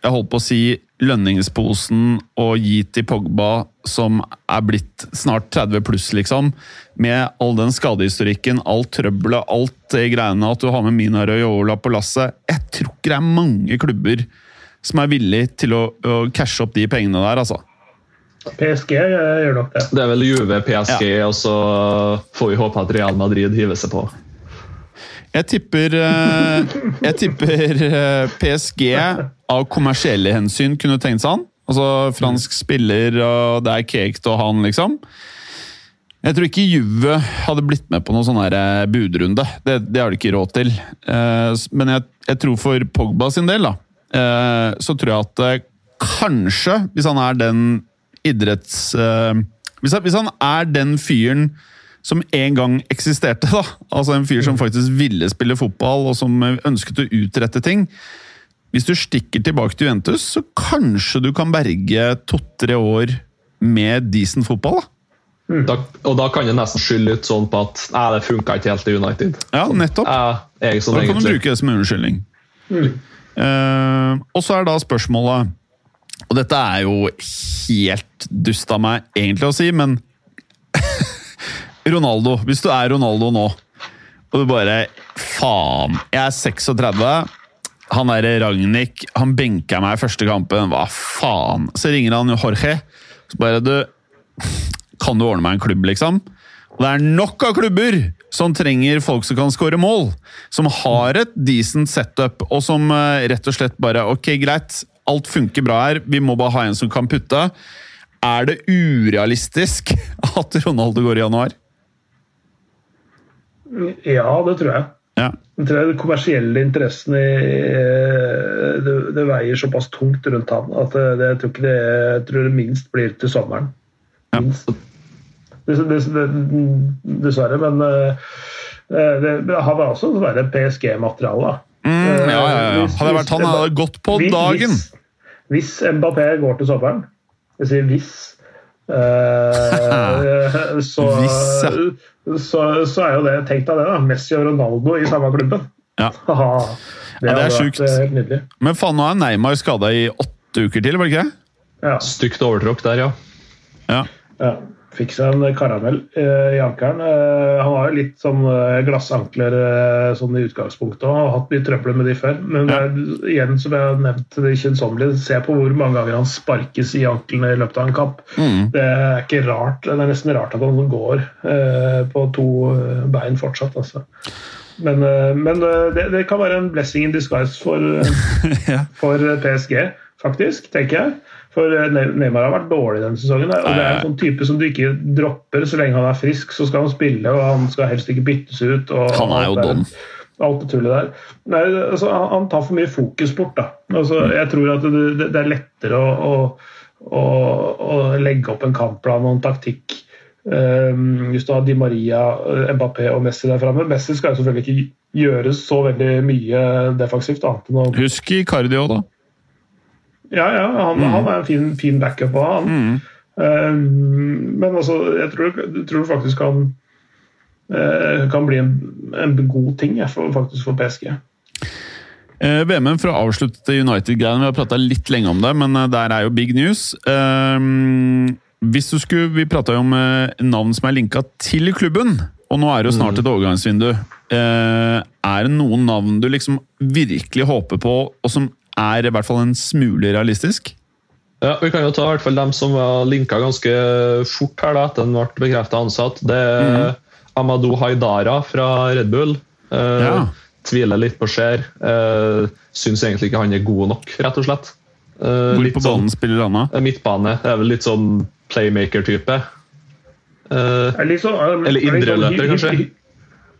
Jeg holdt på å si lønningsposen å gi til Pogba, som er blitt snart 30 pluss, liksom. Med all den skadehistorikken, alt trøbbelet, alt det greiene at du har med Mina Raiola på lasset. Jeg tror ikke det er mange klubber som er villig til å, å cashe opp de pengene der, altså. PSG eh, gjør nok det. Det er vel Juve, PSG, og så får vi håpe at Real Madrid hiver seg på. Jeg tipper, eh, jeg tipper eh, PSG av kommersielle hensyn kunne tenkt seg han. Altså fransk spiller, og det er cake til han, liksom. Jeg tror ikke Juve hadde blitt med på noen sånn eh, budrunde. Det, det har de ikke råd til. Eh, Men jeg, jeg tror for Pogba sin del, da, eh, så tror jeg at kanskje, hvis han er den idretts... Hvis han, hvis han er den fyren som en gang eksisterte, da. Altså en fyr som faktisk ville spille fotball, og som ønsket å utrette ting. Hvis du stikker tilbake til Juventus, så kanskje du kan berge to-tre år med decent fotball, da. Da, og da kan det nesten skylde litt sånn på at nei, det funka ikke helt i United. Ja, nettopp. Jeg sånn Da kan du bruke det som unnskyldning. Eh, og så er da spørsmålet Og dette er jo helt dust av meg egentlig å si, men *laughs* Ronaldo. Hvis du er Ronaldo nå, og du bare Faen, jeg er 36. Han derre Ragnhild, han benka meg i første kampen. Hva faen? Så ringer han Jorge. Så bare Du, kan du ordne meg en klubb, liksom? Og det er nok av klubber som trenger folk som kan skåre mål. Som har et decent setup, og som eh, rett og slett bare Ok, greit, alt funker bra her, vi må bare ha en som kan putte. Er det urealistisk *laughs* at Ronaldo går i januar? Ja, det tror jeg. Ja. Jeg tror de kommersielle interessene eh, det, det veier såpass tungt rundt han at det, det, jeg, tror ikke det, jeg tror det minst blir til sommeren. Minst. Dess- dess- Dessverre, men eh, det, har vel også være PSG-materiale. Mm, ja, ja, ja. Hadde vært han, hadde gått på dagen. Hvis, hvis Mbappé går til sommeren Jeg sier hvis. Eh, så, *laughs* så, så er jo det tenkt av det, da. Messi og Ronaldo i samme klubben. Ja. det, Ja, det er sjukt. eh. Men faen, nå er Neymar skada i åtte uker til, var det ikke? Ja, Stygt overtråkk der, ja. Ja. ja. Fikk seg en karamell eh, i ankelen. Eh, han har jo litt sånn eh, glassankler eh, sånn i utgangspunktet og har hatt mye trøbbel med de før. Men Ja. er, igjen, som jeg har nevnt det kjedsommelige, se på hvor mange ganger han sparkes i anklene i løpet av en kamp. Mm. Det er ikke rart, det er nesten rart at han går eh, på to eh, bein fortsatt. Altså. Men, eh, men eh, det, det kan være en blessing in disguise for, eh, *laughs* for PSG, faktisk, tenker jeg. For eh, Neymar har vært dårlig denne sesongen. Og det er en sånn type som du ikke dropper så lenge han er frisk. Så skal han spille, og han skal helst ikke byttes ut. Han er jo don. alt det tullet der. Nei, altså, han, tar for mye fokus bort. da. Altså, jeg tror at det, det er lettere å, å, å, legge opp en kampplan og en taktikk um, hvis du har Di Maria, Mbappé og Messi der framme. Messi skal jo selvfølgelig ikke gjøre så veldig mye defensivt. annet enn å... Husk i cardio, da. Ja, ja, han, mm. han er en fin, fin backup på han. Mm. Uh, men altså, jeg tror, jeg tror faktisk kan uh, kan bli en, en god ting jeg, for, faktisk for PSG. Uh, VM for å avslutte United-greiene. Vi har prata litt lenge om det, men eh, der er jo big news. Eh, hvis du skulle, Vi prata jo om eh, navn som er linka til klubben, og nå er det jo snart mm. et overgangsvindu. Eh, er det noen navn du liksom virkelig håper på, og som er i hvert fall en smule realistisk? Ja, Vi kan jo ta i hvert fall dem som var linka ganske fort her da, etter den ble bekrefta ansatt. Det er mm. Amadou Haidara fra Red Bull. Eh, ja. Tviler litt på Skjer. Eh, Syns egentlig ikke han er god nok, rett og slett. Eh, Hvor på banen sånn, spiller han da? Eh, midtbane. Det er vel litt sånn playmaker-type. Eh, sånn, eller indreløper, sånn, kanskje.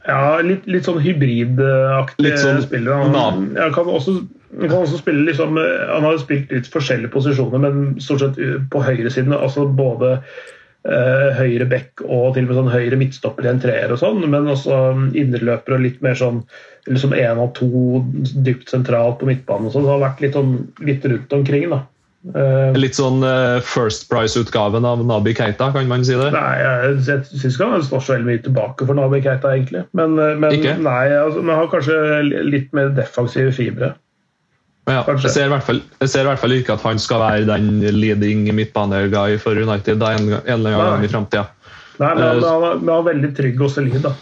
Ja, litt, litt sånn hybridaktig sånn, spiller. Han, han, kan også, han, liksom, Han har spilt litt forskjellige posisjoner, men stort sett på høyresiden. Altså både eh, høyre back og til og med sånn høyre midtstopper i en treer og sånn, men også indreløper og litt mer sånn liksom én av to dypt sentralt på midtbanen og sånn. Det har vært litt, sånn, litt rundt omkring, da. Uh, Litt sånn uh, First Price-utgaven av Nabi Keita, kan man si det? Nei, jeg, jeg syns ikke han står så veldig mye tilbake for Nabi Keita, egentlig. Men, men nei, altså, han har kanskje litt mer defensive fibre. Ja, jeg, ser fall, jeg, ser i hvert fall ikke at han skal være den leading midtbaneguy for United da, en, en eller annen gang i framtida. Nei, men han, han, han er veldig trygg og solid, da.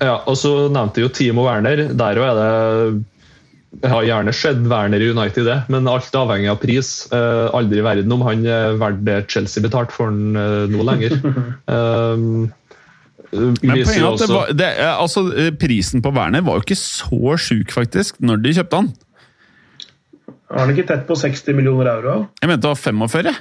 ja, og så nevnte jo Timo Werner. Der òg er det Jeg har gjerne skjedd Werner i United, det, men alt avhengig av pris. Uh, aldri i verden om han er verdt det Chelsea betalte for han uh, nå lenger. Um, *laughs* men at det var, det, altså, Prisen på Werner var jo ikke så sjuk, faktisk, når de kjøpte han. Har han ikke tett på 60 millioner euro? Jeg mente det var 45.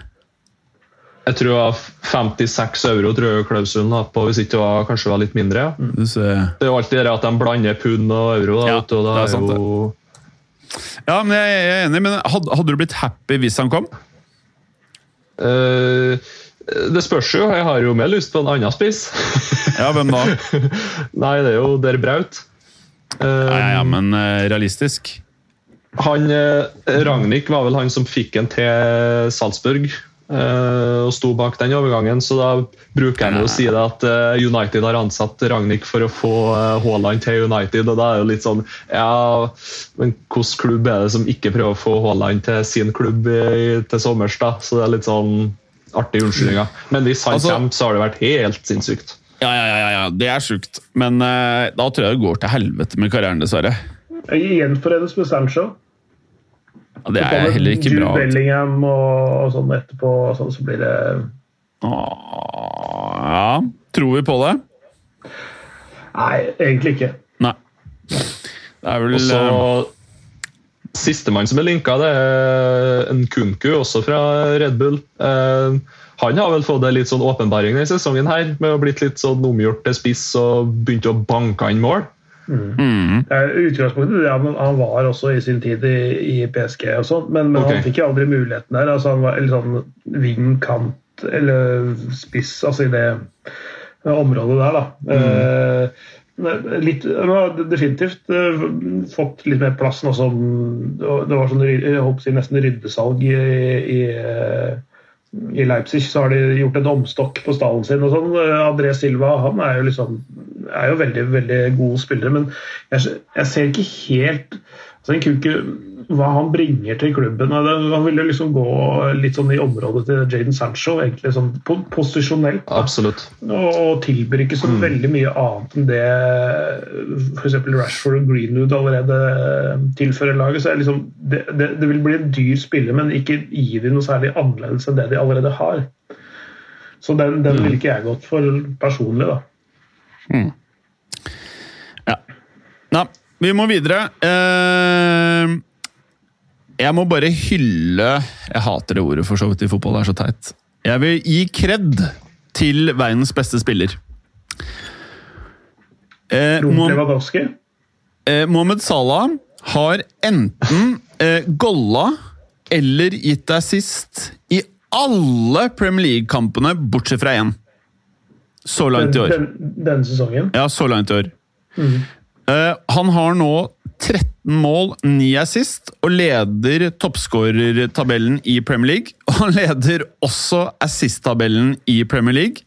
Jeg tror det var 56 euro tror jeg klausulen på, hvis ikke det var, kanskje var litt mindre. Ja. Det er jo alltid det at de blander pund og euro. Da, ja, og da det er sant, jo... Ja, men jeg er enig, men hadde, hadde du blitt happy hvis han kom? Uh, det spørs jo. Jeg har jo mer lyst på en annen spiss. ja, hvem da? *laughs* Nei, det er jo Der Braut. Uh, ja, ja, men uh, realistisk? Han, Ragnhild var vel han som fikk en til Salzburg Eh, og sto bak den overgangen. Så da bruker jeg å si det at eh, United har ansatt Ragnhild for å få eh, Haaland til United. Og da er det jo litt sånn Ja, men hvilken klubb er det som ikke prøver å få Haaland til sin klubb i, til sommers, da? Så det er litt sånn artige unnskyldninger. Men hvis han altså, kommer, så har det vært helt sinnssykt. Ja, ja, ja, ja det er sjukt. Men uh, da tror jeg det går til helvete med karrieren, dessverre. Gjenforenes med Sancho. Ja, det er heller ikke bra. Bellingham og, og sånn etterpå, sånn, så blir det Ja Tror vi på det? Nei, egentlig ikke. Nei. Det er vel Også, uh... Sistemann som er linka, det er en Kunku, også fra Red Bull. Uh, han har vel fått en litt sånn åpenbaring denne sesongen her, med å ha blitt litt sånn omgjort til spiss og begynt å banke inn mål. Mm. Utgangspunktet ja, men han var også i sin tid i, i PSG, og sånt, men, men okay. han fikk jo aldri muligheten der. Altså, han var litt sånn wing, kant eller spiss altså i det området der. da. Mm. Eh, litt, han har definitivt uh, fått litt mer plass nå som Det var sånn, jeg håper nesten ryddesalg i, i uh, i Leipzig så har de gjort en omstokk på stallen sin. og sånn. André Silva han er jo, liksom, er jo veldig veldig god spiller, men jeg, jeg ser ikke helt en Kuke, hva han bringer til klubben. Han ville liksom gå litt sånn i området til Jaden Sancho, egentlig sånn posisjonelt. Absolutt. Og, og tilbyr ikke så mm. veldig mye annet enn det f.eks. Rashford og Greenwood allerede tilfører laget. Så liksom, det, det, det, vil bli en dyr spiller, men ikke gi dem noe særlig annerledes enn det de allerede har. Så den, den mm. ville ikke jeg gått for personlig, da. Mm. Vi må videre. Uh... Jeg må bare hylle Jeg hater det ordet for så vidt i fotball, det er så teit. Jeg vil gi kred til verdens beste spiller. Eh, Mohammed eh, Salah har enten eh, golla eller gitt deg sist i alle Premier League-kampene, bortsett fra én. Så langt i år. Den, denne sesongen. Ja, så langt i år. Eh, han har nå 13 mål, 9 assist, og leder toppskårertabellen i Premier League. Og han leder også assist-tabellen i Premier League,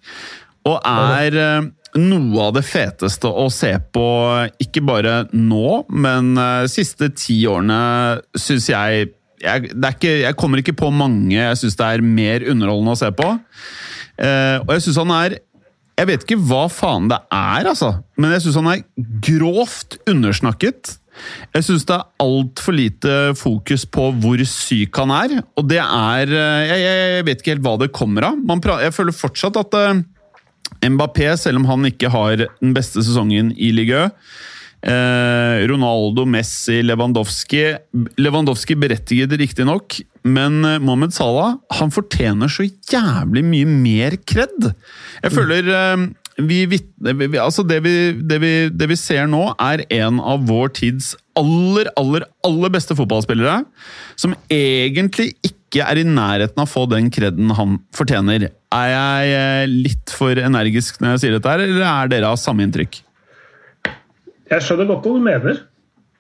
og er eh, noe av det feteste å se på, ikke bare nå, men de siste ti årene, syns jeg jeg, ikke, jeg kommer ikke på mange jeg syns det er mer underholdende å se på. Eh, og jeg syns han er Jeg vet ikke hva faen det er, altså. Men jeg syns han er grovt undersnakket. Jeg syns det er altfor lite fokus på hvor syk han er. Og det er eh, Jeg, jeg vet ikke helt hva det kommer av. Man pra jeg føler fortsatt at uh, Mbappé, selv om han ikke har den beste sesongen i Ligue eh, Ronaldo, Messi, Lewandowski Lewandowski berettiget riktignok, men eh, Mohammed Salah han fortjener så jævlig mye mer kred. Jeg føler eh, vi, vi, altså det, vi, det, vi, det vi ser nå, er en av vår tids aller, aller, aller beste fotballspillere, som egentlig ikke er i nærheten av å få den kreden han fortjener. Er jeg eh, litt for energisk når jeg sier dette, her, eller er dere av samme inntrykk? Jeg skjønner godt hva du mener.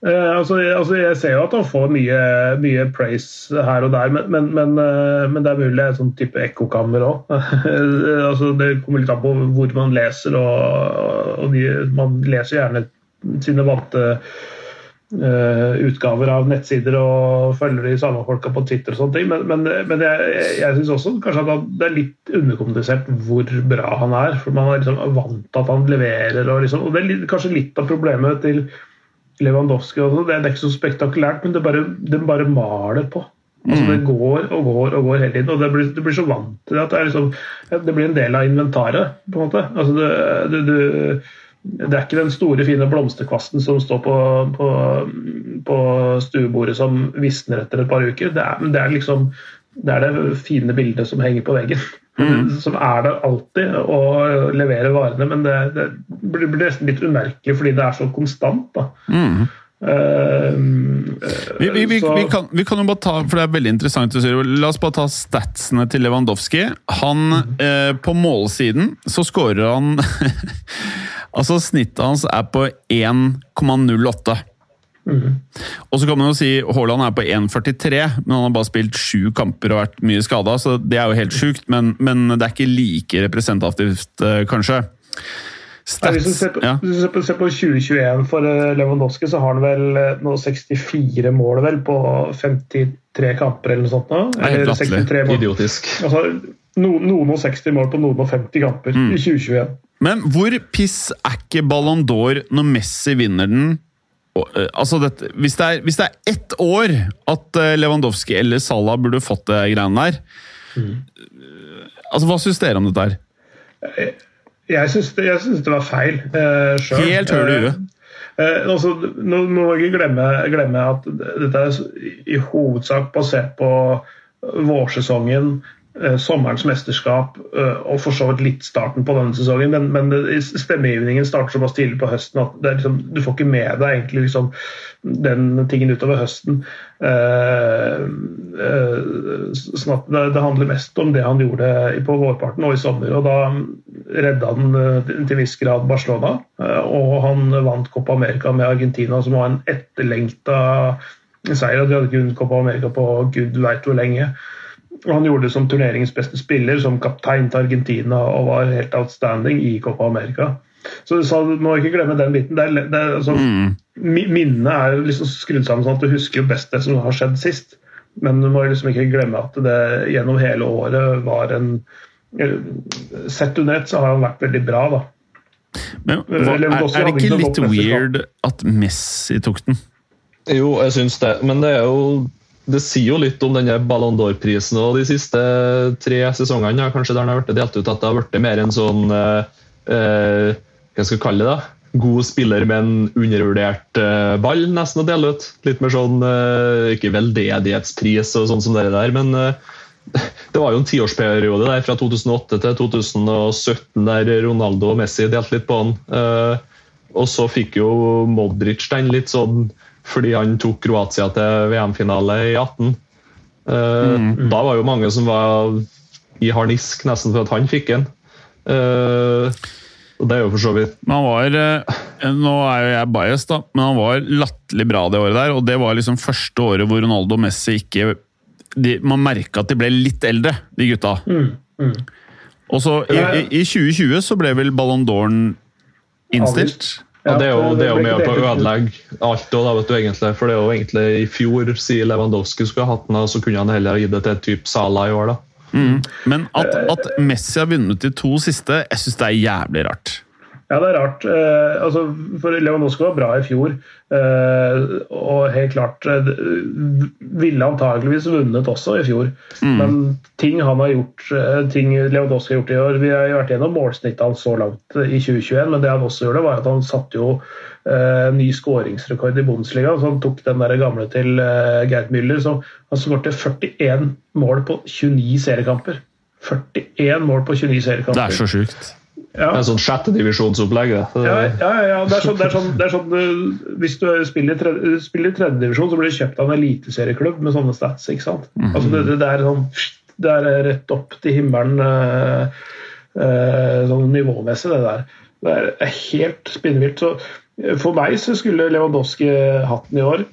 Eh, altså, altså, jeg ser jo at han får mye, mye praise her og der, men, men, men, eh, men det er mulig er sånn type ekkokammer òg. *laughs* altså, det kommer litt an på hvor man leser, og, og de, man leser gjerne sine vante eh, utgaver av nettsider og følger de samme folka på Twitter og sånne ting. Men, men, men jeg, jeg syns også kanskje at det er litt underkommunisert hvor bra han er. For man er liksom vant til at han leverer. Og, liksom, og det er litt, kanskje litt av problemet til Lewandowski også. Det er ikke så spektakulært, men det bare, det bare maler på. Altså Det går og går og går hele tiden. og det blir, Du blir så vant til det at det, liksom, det blir en del av inventaret. på en måte. Altså det, du, du, det er ikke den store, fine blomsterkvasten som står på, på, på stuebordet som visner etter et par uker. Det er, det er liksom det er det fine bildet som henger på veggen. *laughs* Som er der alltid og leverer varene. Men det, det blir nesten litt umerkelig fordi det er så konstant. da. Eh, Vi, vi, vi, vi, kan, vi kan jo bare ta, for det er veldig interessant La oss bare ta statsene til Lewandowski. Han, uh, På målsiden så scorer han *laughs* Altså Snittet hans er på 1,08. Og så kan man jo si Haaland er på 1,43, men han har bare spilt sju kamper og vært mye skada, så det er jo helt sjukt. Men, men det er ikke like representativt, eh, kanskje. Ja, hvis du ser på, ja. på, på 2021 for eh, Lewandowski, så har han vel eh, nå 64 mål vel på 53 kamper eller noe sånt. nå. er helt Eller latterlig. 63 mål. Idiotisk. Altså, no, noen og 60 mål på noen og 50 kamper Mm. i 2021. Men hvor piss er ikke Ballon d'Or når Messi vinner den? Eh, altså dette, hvis, det er, hvis det er ett år at eh, Lewandowski eller Salah burde fått det greiene der mm. altså Hva syns dere om dette her? Jeg jeg syns det var feil uh, sjøl. Helt høl i huet. altså, nå må vi ikke glemme, glemme at dette er i hovedsak basert på vårsesongen, eh, sommerens mesterskap eh, og for så vidt litt starten på denne sesongen. Men, men stemmegivningen starter såpass tidlig på høsten at liksom, du får ikke med deg egentlig liksom den tingen utover høsten. Eh, eh, sånn at det, det handler mest om det han gjorde på vårparten og i sommer. og Da redda han eh, til viss grad Barcelona, eh, og han vant Copa America med Argentina, som var en etterlengta seier. De hadde ikke vunnet Copa America på gud veit hvor lenge. Og han gjorde det som turneringens beste spiller, som kaptein til Argentina, og var helt outstanding i Copa America. Så du sa, du må ikke glemme den biten. Det er, det er, altså, mm. Minnet er liksom skrudd sammen sånn at du husker jo best det som har skjedd sist. Men du må liksom ikke glemme at det gjennom hele året var en Sett under ett så har han vært veldig bra, da. Men, hva, er, er det ikke litt weird at Messi tok den? Jo, jeg syns det. Men det er jo det sier jo litt om denne Ballon d'Or-prisen og de siste tre sesongene kanskje der den har vært delt ut, at det har blitt mer en sånn eh, eh, Hva skal jeg kalle det? da? God spiller med en undervurdert eh, ball, nesten å dele ut. Litt mer sånn eh, Ikke veldedighetspris og sånn som det der, men eh, *laughs* det var jo en tiårsperiode der fra 2008 til 2017 der Ronaldo og Messi delte litt på han. Eh, Og så fikk jo Modric den litt sånn fordi han tok Kroatia til VM-finale i 18. Eh, Da var jo mange som var i harnisk nesten for at han fikk den. Uh, og det er jo for så vidt Men han var eh, Nå er jo jeg biased, da, men han var latterlig bra det året der. Og det var liksom første året hvor Ronaldo og Messi ikke de, Man merka at de ble litt eldre, de gutta. Og så i, i, i 2020 så ble vel Ballon d'Or innstilt. Ja, det er jo, det er jo med på å ødelegge alt da, da, vet du, egentlig. For det er jo egentlig i fjor, sier Lewandowski skulle ha hatt den, og så kunne han heller gi gitt det til typ Salah i år, da. Men at, at Messi har vunnet de to siste, jeg syns det er jævlig rart. Ja, det er rart. Eh, altså, for Lewandowski var bra i fjor. Eh, og helt klart eh, ville antageligvis vunnet også i fjor. Men ting han har gjort, eh, ting Lewandowski har gjort i år Vi har vært gjennom målsnittet hans så langt i 2021, men det han også gjorde, var at han satte jo eh, ny skåringsrekord i Bundesliga. Så han tok den der gamle til eh, Gerd Müller. Så han skårte 41 mål på 29 seriekamper. 41 mål på 29 seriekamper. Det er så sjukt. Ja. Er sånn sjettedivisjonsopplegg, det. Ja, ja, ja, det er sånn, det er sånn, det er sånn uh, Hvis du spiller i tredje- spiller så blir du kjøpt av en eliteserieklubb med sånne stats. ikke sant? Altså, det, det, er sånn Det er rett opp til himmelen uh, uh, sånn nivåmessig, det der. Det er helt spinnvilt. Så for meg så skulle Lewandowski hatt den i år,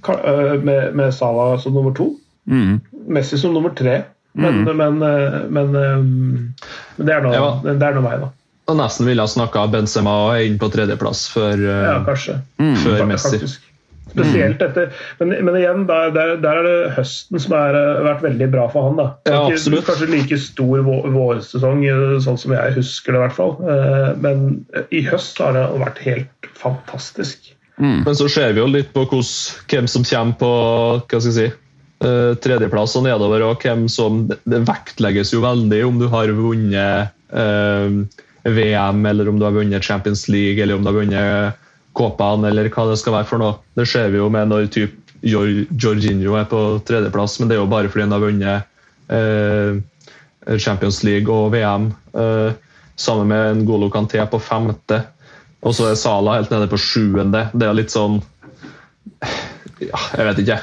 med, med Salah som nummer to. Mm. Messi som nummer tre. Men, men, uh, men, um, men det er nå Ja. det er nå meg, da. Og nesten ville ha snakka Benzema inn på tredjeplass før, eh, Ja, kanskje. før Messi. faktisk. Spesielt etter Men, men igjen, der, der, der er det høsten som har vært veldig bra for han. da. Ja, absolutt. Kanskje like stor vår, vårsesong, eh, sånn som jeg husker det, i hvert fall. Eh, Men i høst har det vært helt fantastisk. Men så ser vi jo litt på hos, hvem som kommer på hva skal jeg si, eh, tredjeplass og nedover, og hvem som Det det vektlegges jo veldig om du har vunnet eh, VM, eller om du har vunnet Champions League, eller om du har vunnet Kåpan, eller hva det skal være for noe. Det ser vi jo med når typ Jorginho er på tredjeplass, men det er jo bare fordi han har vunnet eh, Champions League og VM. Eh, sammen med N'Golo Kanté på femte. Og så er Sala helt nede på sjuende. Det er litt sånn Ja, jeg vet ikke.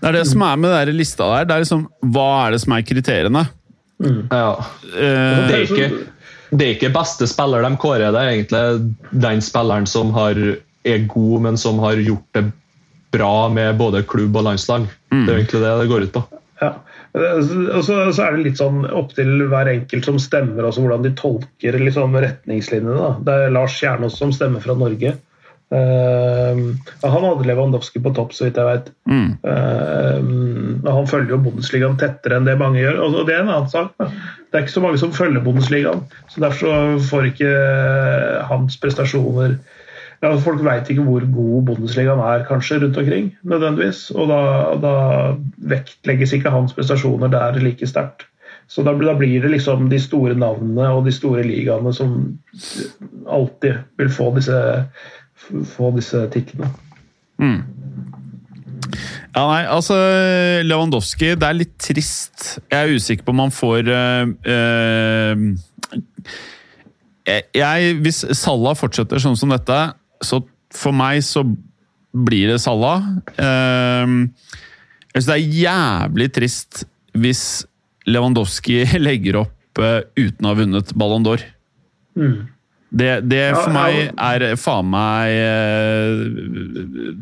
Det er det som er med den lista der. Det er liksom, Hva er det som er kriteriene? Ja. Eh, Det, er ikke, det er ikke beste spiller de kårer, det er egentlig den spilleren som har, er god, men som har gjort det bra med både klubb og landslag. Det er egentlig det det går ut på. Ja. Og så, så er det litt sånn opp til hver enkelt som stemmer, også hvordan de tolker liksom, retningslinjene. Da. Det er Lars Kjernås som stemmer fra Norge. Eh, han hadde Lewandowski på topp, så vidt jeg vet. Uh, han følger jo Bundesligaen tettere enn det mange gjør. Og det er en annen sak. Da. Det er ikke så mange som følger Bundesligaen, så derfor får ikke hans prestasjoner ja, Folk veit ikke hvor god Bundesligaen er kanskje rundt omkring, nødvendigvis. Og da, da vektlegges ikke hans prestasjoner der like sterkt. Så da, da blir det liksom de store navnene og de store ligaene som alltid vil få disse, få disse titlene. Ja, nei, altså Lewandowski, det er litt trist. Jeg er usikker på om han får øh, jeg, Hvis Salah fortsetter sånn som dette, så for meg så blir det Salah. Eh, jeg synes det er jævlig trist hvis Lewandowski *laughs* legger opp uh, uten å ha vunnet Ballon d'Or. Det, det for meg ja. er faen meg eh,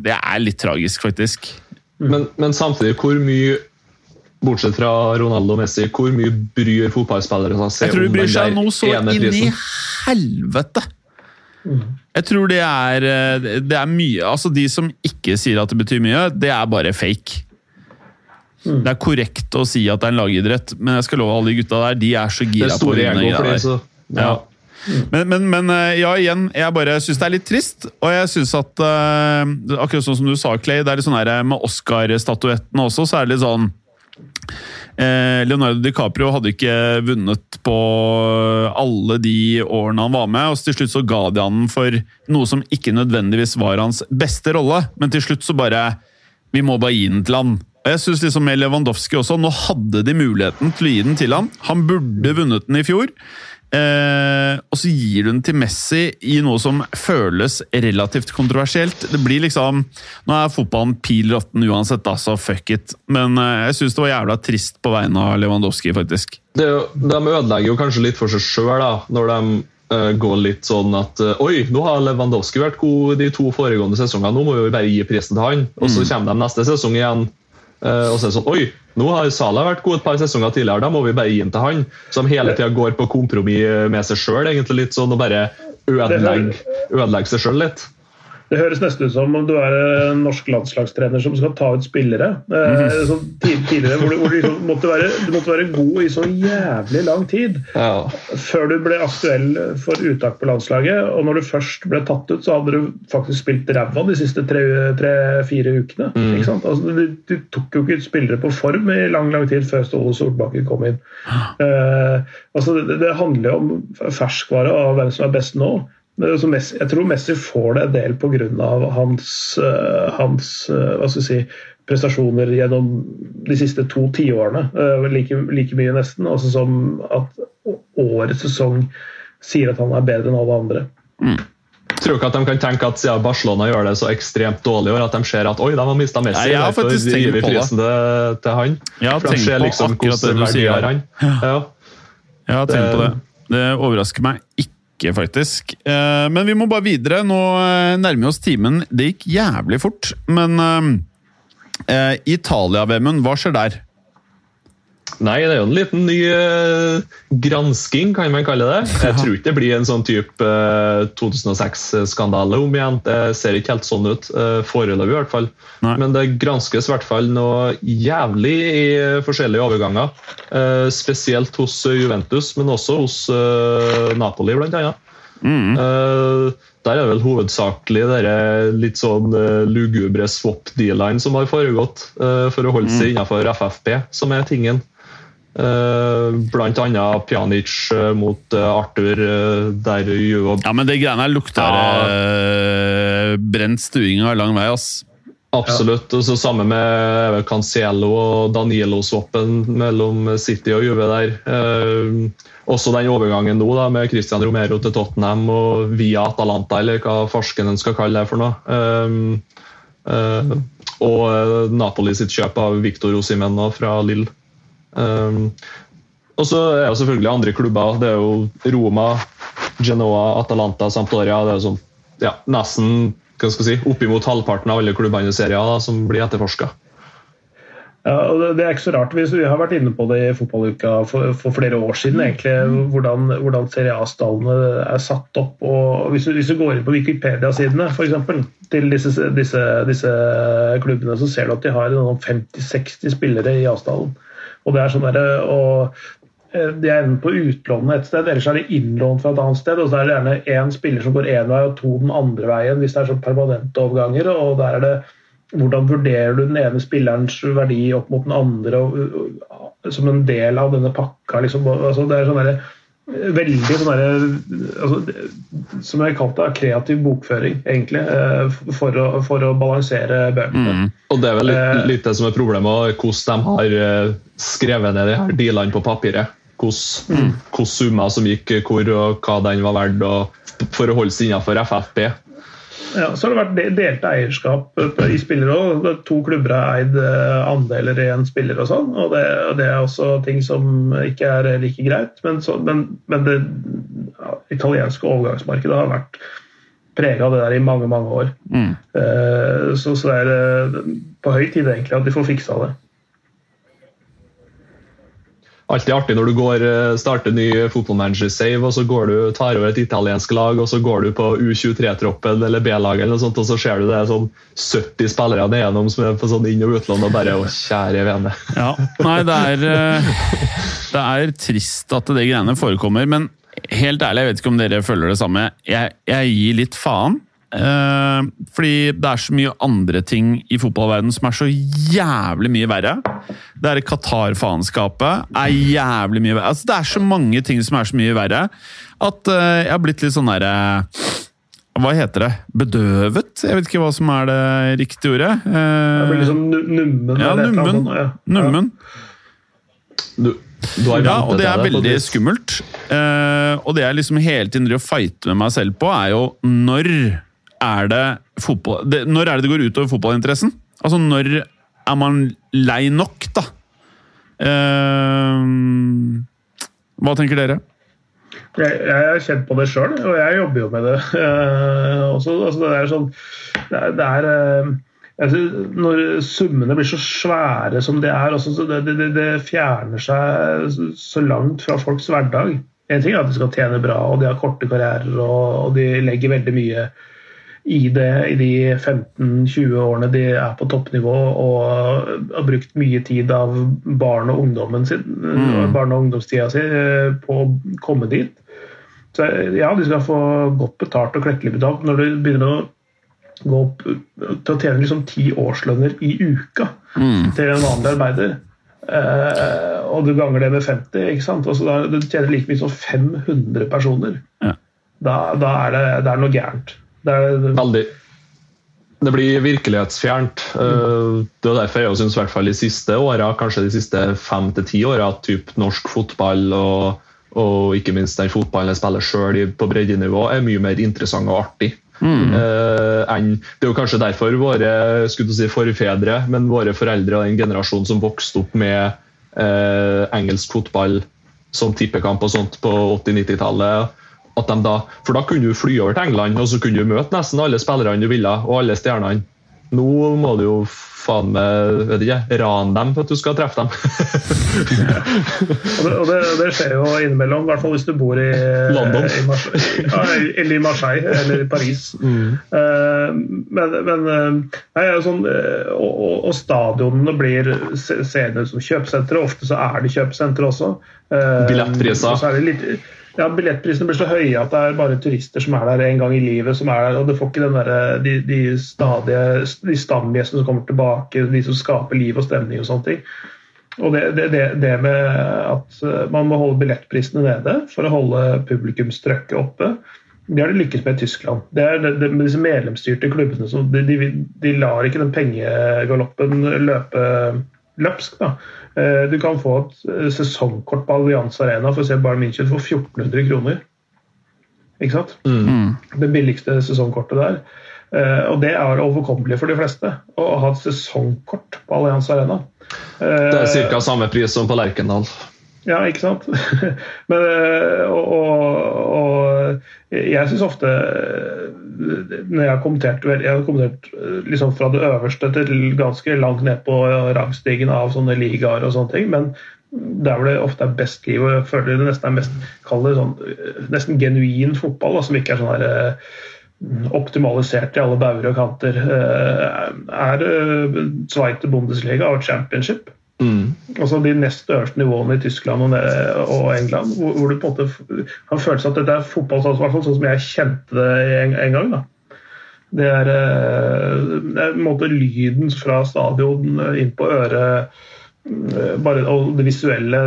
Det er litt tragisk, faktisk. Men, men samtidig, hvor mye Bortsett fra Ronaldo og Messi, hvor mye bryr fotballspillere seg Jeg tror de bryr seg noe så inn i helvete! Jeg tror det er, eh, det er mye Altså, de som ikke sier at det betyr mye, det er bare fake. Det er korrekt å si at det er en lagidrett, men jeg skal love alle de gutta der, de er så gira på å vinne ego Ja. Men, men, men eh, ja, igjen, jeg bare syns det er litt trist. Og jeg syns at eh, Akkurat sånn som du sa, Clay, det er litt sånn her eh, med Oscar-statuettene også, så er det litt sånn Leonardo DiCaprio hadde ikke vunnet på alle de årene han var med, og til slutt så ga de han for noe som ikke nødvendigvis var hans beste rolle, men til slutt så bare Vi må bare gi den til han. Og jeg synes liksom Med Lewandowski også, nå hadde de muligheten til å gi den til han. Han burde vunnet den i fjor. Eh, og så gir du den til Messi i noe som føles relativt kontroversielt. Det blir liksom Nå er fotballen pil råtten uansett, da, så fuck it. Men eh, jeg syns det var jævla trist på vegne av Lewandowski, faktisk. Det, de ødelegger jo kanskje litt for seg sjøl når de uh, går litt sånn at uh, Oi, nå har Lewandowski vært god de to foregående sesongene, nå må vi bare gi prisen til han. Og så kommer de neste sesong igjen, uh, og så er det sånn Oi, nå har Salah vært god et par sesonger tidligere, da må vi bare gi den til han. Som hele tida går på kompromiss med seg sjøl, egentlig litt sånn, og bare ødelegger ødelegge seg sjøl litt. Det høres nesten ut som om du er en norsk landslagstrener som skal ta ut spillere. Eh, sånn tidligere, hvor du, hvor du, liksom måtte være, du måtte være god i så jævlig lang tid Ja. før du ble aktuell for uttak på landslaget. Og når du først ble tatt ut, så hadde du faktisk spilt ræva de siste tre-fire ukene. Sant? Altså, du, du tok jo ikke ut spillere på form i lang lang tid før Ståle Solbakken kom inn. Eh, altså, det, det handler jo om ferskvare og hvem som er best nå. Messi, jeg tror Messi får det en del pga. hans, eh, hans eh, hva skal si, prestasjoner gjennom de siste to tiårene. eh, like, like mye nesten. Altså som at årets sesong sier at han er bedre enn alle andre. Jeg Tror ikke at de kan tenke at siden Barcelona gjør det så ekstremt dårlig i år, at de ser at oi, de har mista Messi. Nei, jeg har faktisk tenkt på det. prisen til, til han. Jeg har de tenkt ser på liksom akkurat det du sier. han. Ja. Jeg har tenkt på det. Det overrasker meg ikke, faktisk. Eh, Men vi må bare videre. Nå eh, nærmer vi oss timen. Det gikk jævlig fort, men eh, Italia-VM-en, hva skjer der? Nei, det er jo en liten ny eh, gransking, kan man kalle det. Jeg tror ikke det blir en sånn type eh, 2006-skandale om igjen. Det ser ikke helt sånn ut, uh, foreløpig i hvert fall. Nei. Men det granskes i hvert fall noe jævlig i forskjellige overganger. Eh, spesielt hos Juventus, men også hos eh, Napoli, blant annet. Mm. der er det vel hovedsakelig dere litt sånn lugubre swap-dealene som har foregått, eh, for å holde seg innenfor FFP, som er tingen. Eh, blant annet Pjanic eh, mot eh, Arthur, der Juve Ja, men det greiene her lukter Ja. brent stuing av lang vei, ass. Absolutt. og så Samme med Cancelo og Danilo-swappen mellom City og Juve der. Eh, også den overgangen nå da, med Christian Romero til Tottenham og via Atalanta, eller hva farsken skal kalle det for noe. Eh, eh, og Napoli sitt kjøp av Victor Osimhen fra Lill. Eh, og så er jo selvfølgelig andre klubber. Det er jo Roma, Genoa, Atalanta, Sampdoria. Det er jo sånn, ja, nesten hva skal si, oppimot halvparten av alle klubbene i serien da, som blir etterforska. Ja, og det- er ikke så rart. Vi vi har vært inne på det i fotballuka for, for flere år siden. egentlig, Hvordan, hvordan Serie A-stallene er satt opp. og Hvis du, hvis du går inn på Wikipedia-sidene for eksempel, til disse, disse, disse klubbene, så ser du at de har 50-60 spillere i A-stallen. Og det er sånn der, og eh, de er enten på utlån et sted, ellers er de innlånt fra et annet sted. og Så er det gjerne én spiller som går én vei og to den andre veien hvis det er sånn permanente overganger. og der er det hvordan vurderer du den ene spillerens verdi opp mot den andre og, og, som en del av denne pakka? Liksom. Altså, det er sånn derre- veldig sånn derre altså, Som jeg kalte det, kreativ bokføring, egentlig, eh, for å, for å balansere bøkene. Og det er vel Eh. litt, litt det som er problemet, hvordan de har eh, skrevet ned de her dealene på papiret. Hvordan mm. summer som gikk hvor, og hva den var verdt, og for å holde seg innenfor FFP. Ja, så har det vært de- delte eierskap eh, i spillere òg. To klubber har eid eh, andeler i en spiller og sånn. og det, det er også ting som ikke er like greit. Men, så, men, men det ja, italienske overgangsmarkedet har vært prega av det der i mange, mange år. Eh, Så, så det er eh, på høy tid egentlig at de får fiksa det. Alltid artig når du går, eh, starter ny fotballmanager-save, og så går du, tar over et italiensk lag, og så går du på U23-troppen eller B-laget, eller sånt, og så ser du det er sånn 70 spillere nedgjennom som er på sånn inn- og utland, og bare å, kjære vene. *laughs* Ja, nei, det er, eh, det er trist at det greiene forekommer, men helt ærlig, jeg vet ikke om dere føler det samme. Jeg, jeg gir litt faen. Eh, fordi det er så mye andre ting i fotballverdenen som er så jævlig mye verre. Det er Qatar-faenskapet er jævlig mye verre. Altså, det er så mange ting som er så mye verre at eh, jeg har blitt litt sånn derre Hva heter det? Bedøvet? Jeg vet ikke hva som er det riktige ordet. jeg Eh, blir liksom nu- nummen. ja, nummen. ja. nummen. Du, Du Ja, og det er veldig skummelt. Eh, og det jeg liksom hele tiden driver og fighter med meg selv på, er jo når er det fotball det, Når er det det går utover fotballinteressen? Altså, når er man lei nok, da? Eh, hva tenker dere? Jeg, har kjent på det sjøl, og jeg jobber jo med det. eh, også. Altså, det er sånn Det er, det er eh, synes Når summene blir så svære som de er, også, så det, det, det fjerner seg så langt fra folks hverdag. En ting er at de skal tjene bra, og de har korte karrierer, og, og de legger veldig mye i det i de 15-20 årene de er på toppnivå og har brukt mye tid av barn og ungdommen sin, barn og ungdomstida si eh, på å komme dit. Så ja, de skal få godt betalt og klekkelig betalt. Når du begynner å gå opp til å tjene liksom ti årslønner i uka til en vanlig arbeider, eh, og du ganger det med 50, ikke sant? Altså, da, du tjener like mye som 500 personer, Ja. da, da er det, det er noe gærent. Det er, Veldig. Det blir virkelighetsfjernt. Mm. Det er derfor jeg syns de siste åra, kanskje de siste fem til ti åra, at typ norsk fotball og, og ikke minst den fotballen jeg spiller sjøl på breddenivå, er mye mer interessant og artig. Eh, enn, det er jo kanskje derfor våre skulle du si, forfedre, men våre foreldre og den generasjonen som vokste opp med eh, engelsk fotball som tippekamp og sånt på 80-90-tallet. Da, for da kunne du fly over til England og så kunne du møte nesten alle spillerne du ville, og alle stjernene. Nå må du jo faen meg vet ikke, rane dem for at du skal treffe dem. *laughs* Og det, og det, det skjer jo innimellom, i hvert fall hvis du bor i London. i Marseille, *laughs* eller i Marseille eller i Paris. *laughs* Eh, men, men eh, nei, sånn, eh, og, og, stadionene blir se- seende ut som kjøpesentre. Ofte så er det kjøpesentre også. Billettpriser. Ja, Billettprisene blir så høye at det er bare turister som er der en gang i livet. som er der, og Du får ikke der, de, de stadige de stamgjestene som kommer tilbake, de som skaper liv og stemning og sånne ting. Og det, det, det, med at eh, man må holde billettprisene nede for å holde publikumstrøkket oppe, det har de lykkes med i Tyskland. Det er det, med disse medlemsstyrte klubbene som, de, de, de lar ikke den pengegaloppen løpe løpsk. da. Eh, Du kan få et eh, sesongkort på Allianz Arena for å se Bayern München for 1400 kroner. Ikke sant? Det billigste sesongkortet der. Eh, Og det er overkommelig for de fleste å ha et sesongkort på Allianz Arena. Det er ca. samme pris som på Lerkendal. Ja, ikke sant? *laughs* Men, øh, og, og, og jeg syns ofte øh, Når jeg har kommentert, jeg har kommentert øh, liksom fra det øverste til ganske langt ned på rangstigen av sånne ligaer og sånne ting, men der hvor det ofte er best liv, og jeg føler det nesten er mest kall det sånn, nesten genuin fotball, da, som ikke er sånn her optimalisert i alle bauger og kanter, er Zweite Bundesliga og Championship. Mm. Altså de nest øverste nivåene i Tyskland og, og England, hvor, hvor du på en måte har følelsen at dette er fotball sånn, i hvert fall som jeg kjente det en, en gang. da. Det er, eh, det er på en måte lyden fra stadion eh, inn på øret, eh, bare, og det visuelle.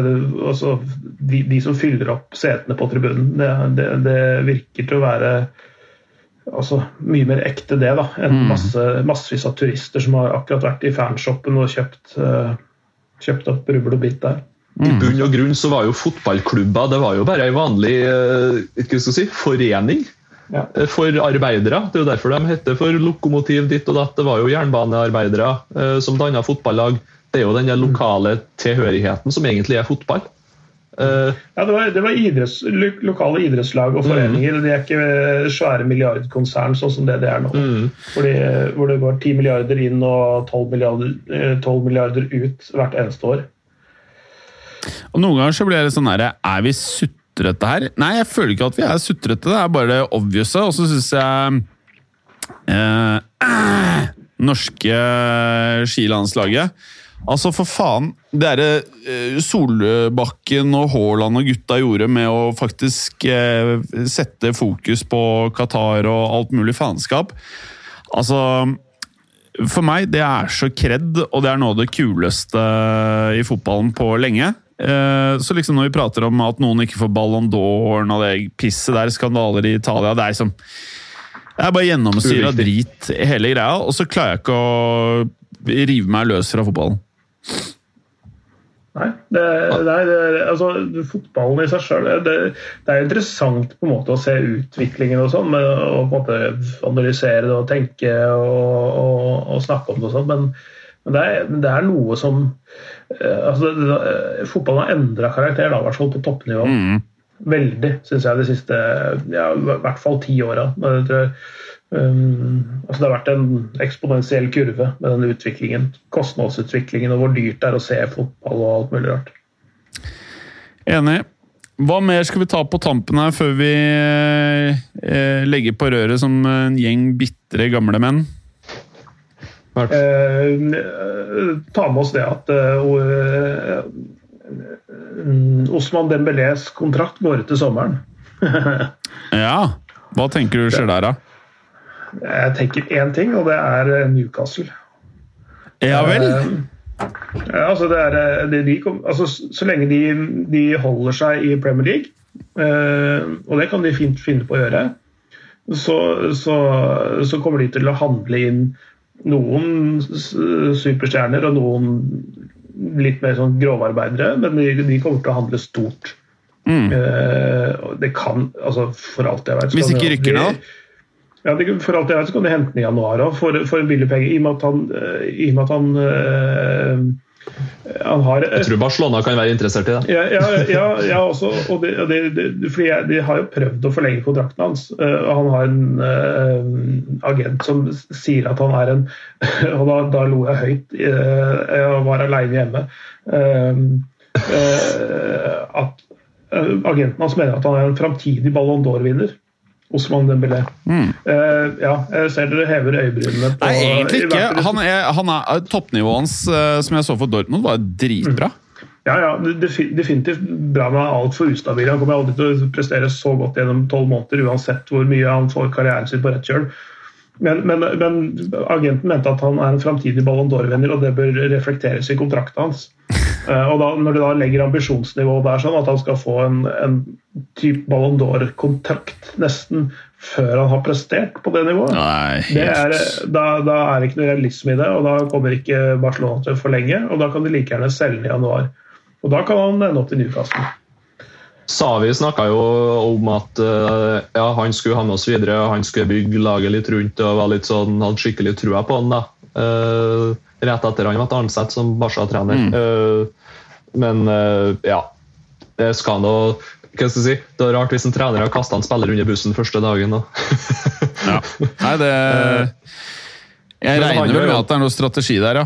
altså de, de som fyller opp setene på tribunen. Det, det, det virker til å være altså, mye mer ekte det da, enn masse, massevis av turister som har akkurat vært i fanshoppen og kjøpt, eh, kjøpt opp rubbel og bitt der. I bunn og grunn så var jo fotballklubber det var jo bare ei vanlig eh, skal si, forening Ja. eh, for arbeidere. Det er jo derfor de heter for lokomotiv ditt og datt. Det var jo jernbanearbeidere eh, som danna fotballag. Det er jo den lokale tilhørigheten som egentlig er fotball. Eh, Ja, det var, det var idretts, lokale idrettslag og foreninger. De er ikke svære milliardkonsern sånn som det det er nå. Hvor, Fordi, hvor det går 10 milliarder inn og 12 milliarder, eh, 12 milliarder ut hvert eneste år. Og Noen ganger så blir det sånn her Er vi sutrete her? Nei, jeg føler ikke at vi er sutrete. Det er bare det obvious. Og så syns jeg eh, *clears throat* Norske skilandslaget Altså, for faen. Det derre eh, Solbakken og Haaland og gutta gjorde med å faktisk eh, sette fokus på Qatar og alt mulig faenskap Altså for meg, det er så kred, og det er noe av det kuleste i fotballen på lenge. Eh, Så liksom når vi prater om at noen ikke får Ballon d'Or og det pisset der, skandaler i Italia Det er liksom Det er bare gjennomsyra drit, hele greia. Og så klarer jeg ikke å rive meg løs fra fotballen. Nei. Det, det, altså, fotballen i seg sjøl det, det, er interessant på en måte å se utviklingen og sånn, og på en måte analysere det og tenke og, og, og snakke om det og sånn, men, men det, er, det, er, noe som eh, altså, Fotballen har endra karakter, da, i hvert fall på toppnivå. Mm. Veldig, syns jeg, de siste ja, i hvert fall ti åra. Um, altså det har vært en eksponentiell kurve med den utviklingen. Kostnadsutviklingen og hvor dyrt det er å se fotball og alt mulig rart. Enig. Hva mer skal vi ta på tampen her før vi eh, legger på røret som en gjeng bitre gamle menn? Eh, ta med oss det at uh, Osman Dembélés kontrakt går ut til sommeren. *laughs* ja. Hva tenker du skjer der, da? Jeg tenker én ting, og det er eh, Newcastle. Ja vel? Ja, altså det er, eh, det de, altså så lenge de, de, holder seg i Premier League, eh, og det kan de fint finne på å gjøre, så, så, så kommer de til å handle inn noen superstjerner og noen litt mer sånn grovarbeidere, men de, de kommer til å handle stort. Mm. det kan, altså for alt jeg vet Hvis ikke rykker ned? Ja, det, For alt jeg vet, så kan de hente den i januar òg, for, for, en billig penge. I og med at han, eh, i og med at han øh, han har, jeg tror Barcelona kan være interessert i det. Ja, ja, ja, ja også, og det, det, det, fordi jeg, De har jo prøvd å forlenge kontrakten hans. og Han har en uh, agent som sier at han er en *laughs* Og da, da lo jeg høyt. Jeg var aleine hjemme. Uh, at Agenten hans mener at han er en framtidig Ballon d'Or-vinner. Osman Dembélé. Mm. Uh, ja, jeg ser dere hever øyebrynene. På, Nei, egentlig ikke. Han er, han er, toppnivået hans, uh, som jeg så for Dortmund, var dritbra. Mm. Ja, ja, definitivt bra, men han er altfor ustabil. Han kommer aldri til å prestere så godt gjennom tolv måneder, uansett hvor mye han får karrieren sin på rett kjøl. Men, men, men, agenten mente at han er en framtidig Ballon d'Or-vinner, og det bør reflekteres i kontrakten hans. Uh, og da, Når de da legger ambisjonsnivået der sånn at han skal få en, en type Ballon d'Or-kontrakt nesten før han har prestert på det nivået, Nei, det er, da, da, er det ikke noe realisme i det. og Da kommer ikke Barcelona til å forlenge, og da kan de like gjerne selge den i januar. Og Da kan han ende opp i Newcastle. Savi snakka jo om at uh, ja, han skulle ha med oss videre, han skulle bygge laget litt rundt og var litt sånn, hadde skikkelig trua på han. da. Uh, rett etter han ble ansatt som Barca-trener. Mm. Uh, men ja, det skal nå hva skal jeg si? Det er rart hvis en trener har kasta en spiller under bussen første dagen. ja. Nei, det Jeg regner vel med at det er noe strategi der, ja.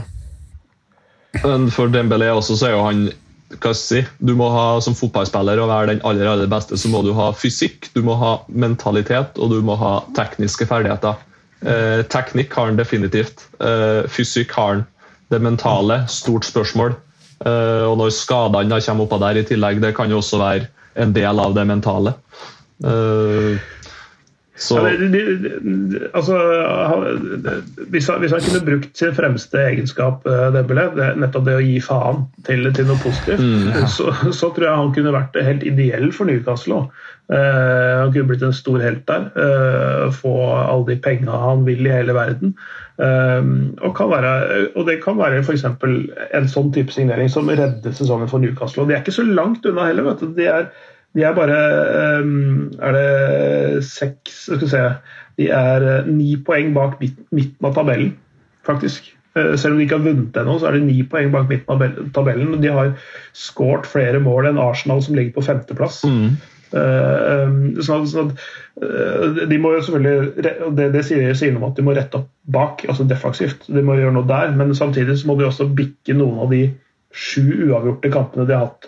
Men for Dembélé også, så er jo han hva skal jeg si, du må ha Som fotballspiller og være den aller aller beste, så må du ha fysikk, du må ha mentalitet og du må ha tekniske ferdigheter. Eh, teknikk har han definitivt. Eh, fysikk har han. Det mentale, stort spørsmål. Eh, og når skadene kommer oppå der i tillegg, det kan jo også være en del av det mentale. Eh, så... Ja, de, de, de, altså, hvis, han, hvis, han, kunne brukt sin fremste egenskap, eh, Dembélé, nettopp det å gi faen til, til noe positivt, mm, ja. så, så, tror jeg han kunne vært helt ideell for Newcastle. Uh, han kunne blitt en stor helt der. Uh, få alle de penga han vil i hele verden. Uh, og, være, og, det kan være f.eks. en sånn type signering som redder sesongen for Newcastle. Og de er ikke så langt unna heller. vet du. De er de er bare ehm, Er det seks Skal vi se De er eh, ni poeng bak midten av tabellen, faktisk. Eh, selv om de ikke har vunnet ennå, så er de ni poeng bak midten av tabellen. De har skåret flere mål enn Arsenal, som ligger på femteplass. Mm. Sånn at, sånn at, de må jo selvfølgelig Det, det sier, sier noe om at de må rette opp bak, altså defensivt. De må gjøre noe der, men samtidig så må de også bikke noen av de sju uavgjorte kampene de har hatt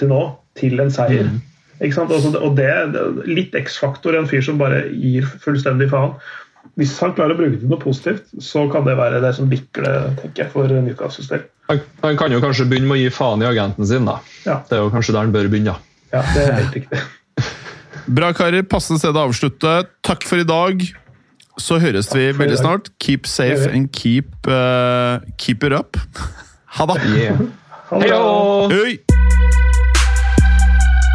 til nå, til en seier. Mm. Altså, og det er litt X-faktor, en fyr som bare gir fullstendig faen. Hvis han klarer å bruke det til noe positivt, så kan det være det som bikker det tenker jeg, for Newcastles del. Han, han, kan jo kanskje begynne med å gi faen i agenten sin. da. Ja. Det er jo kanskje der han bør begynne. Ja, det er helt riktig. *laughs* Bra, karer. Passende sted å avslutte. Takk for i dag. Så høres vi veldig snart. Keep safe and keep, uh, keep it up. *laughs* Ha det! Yeah. *laughs* Hei!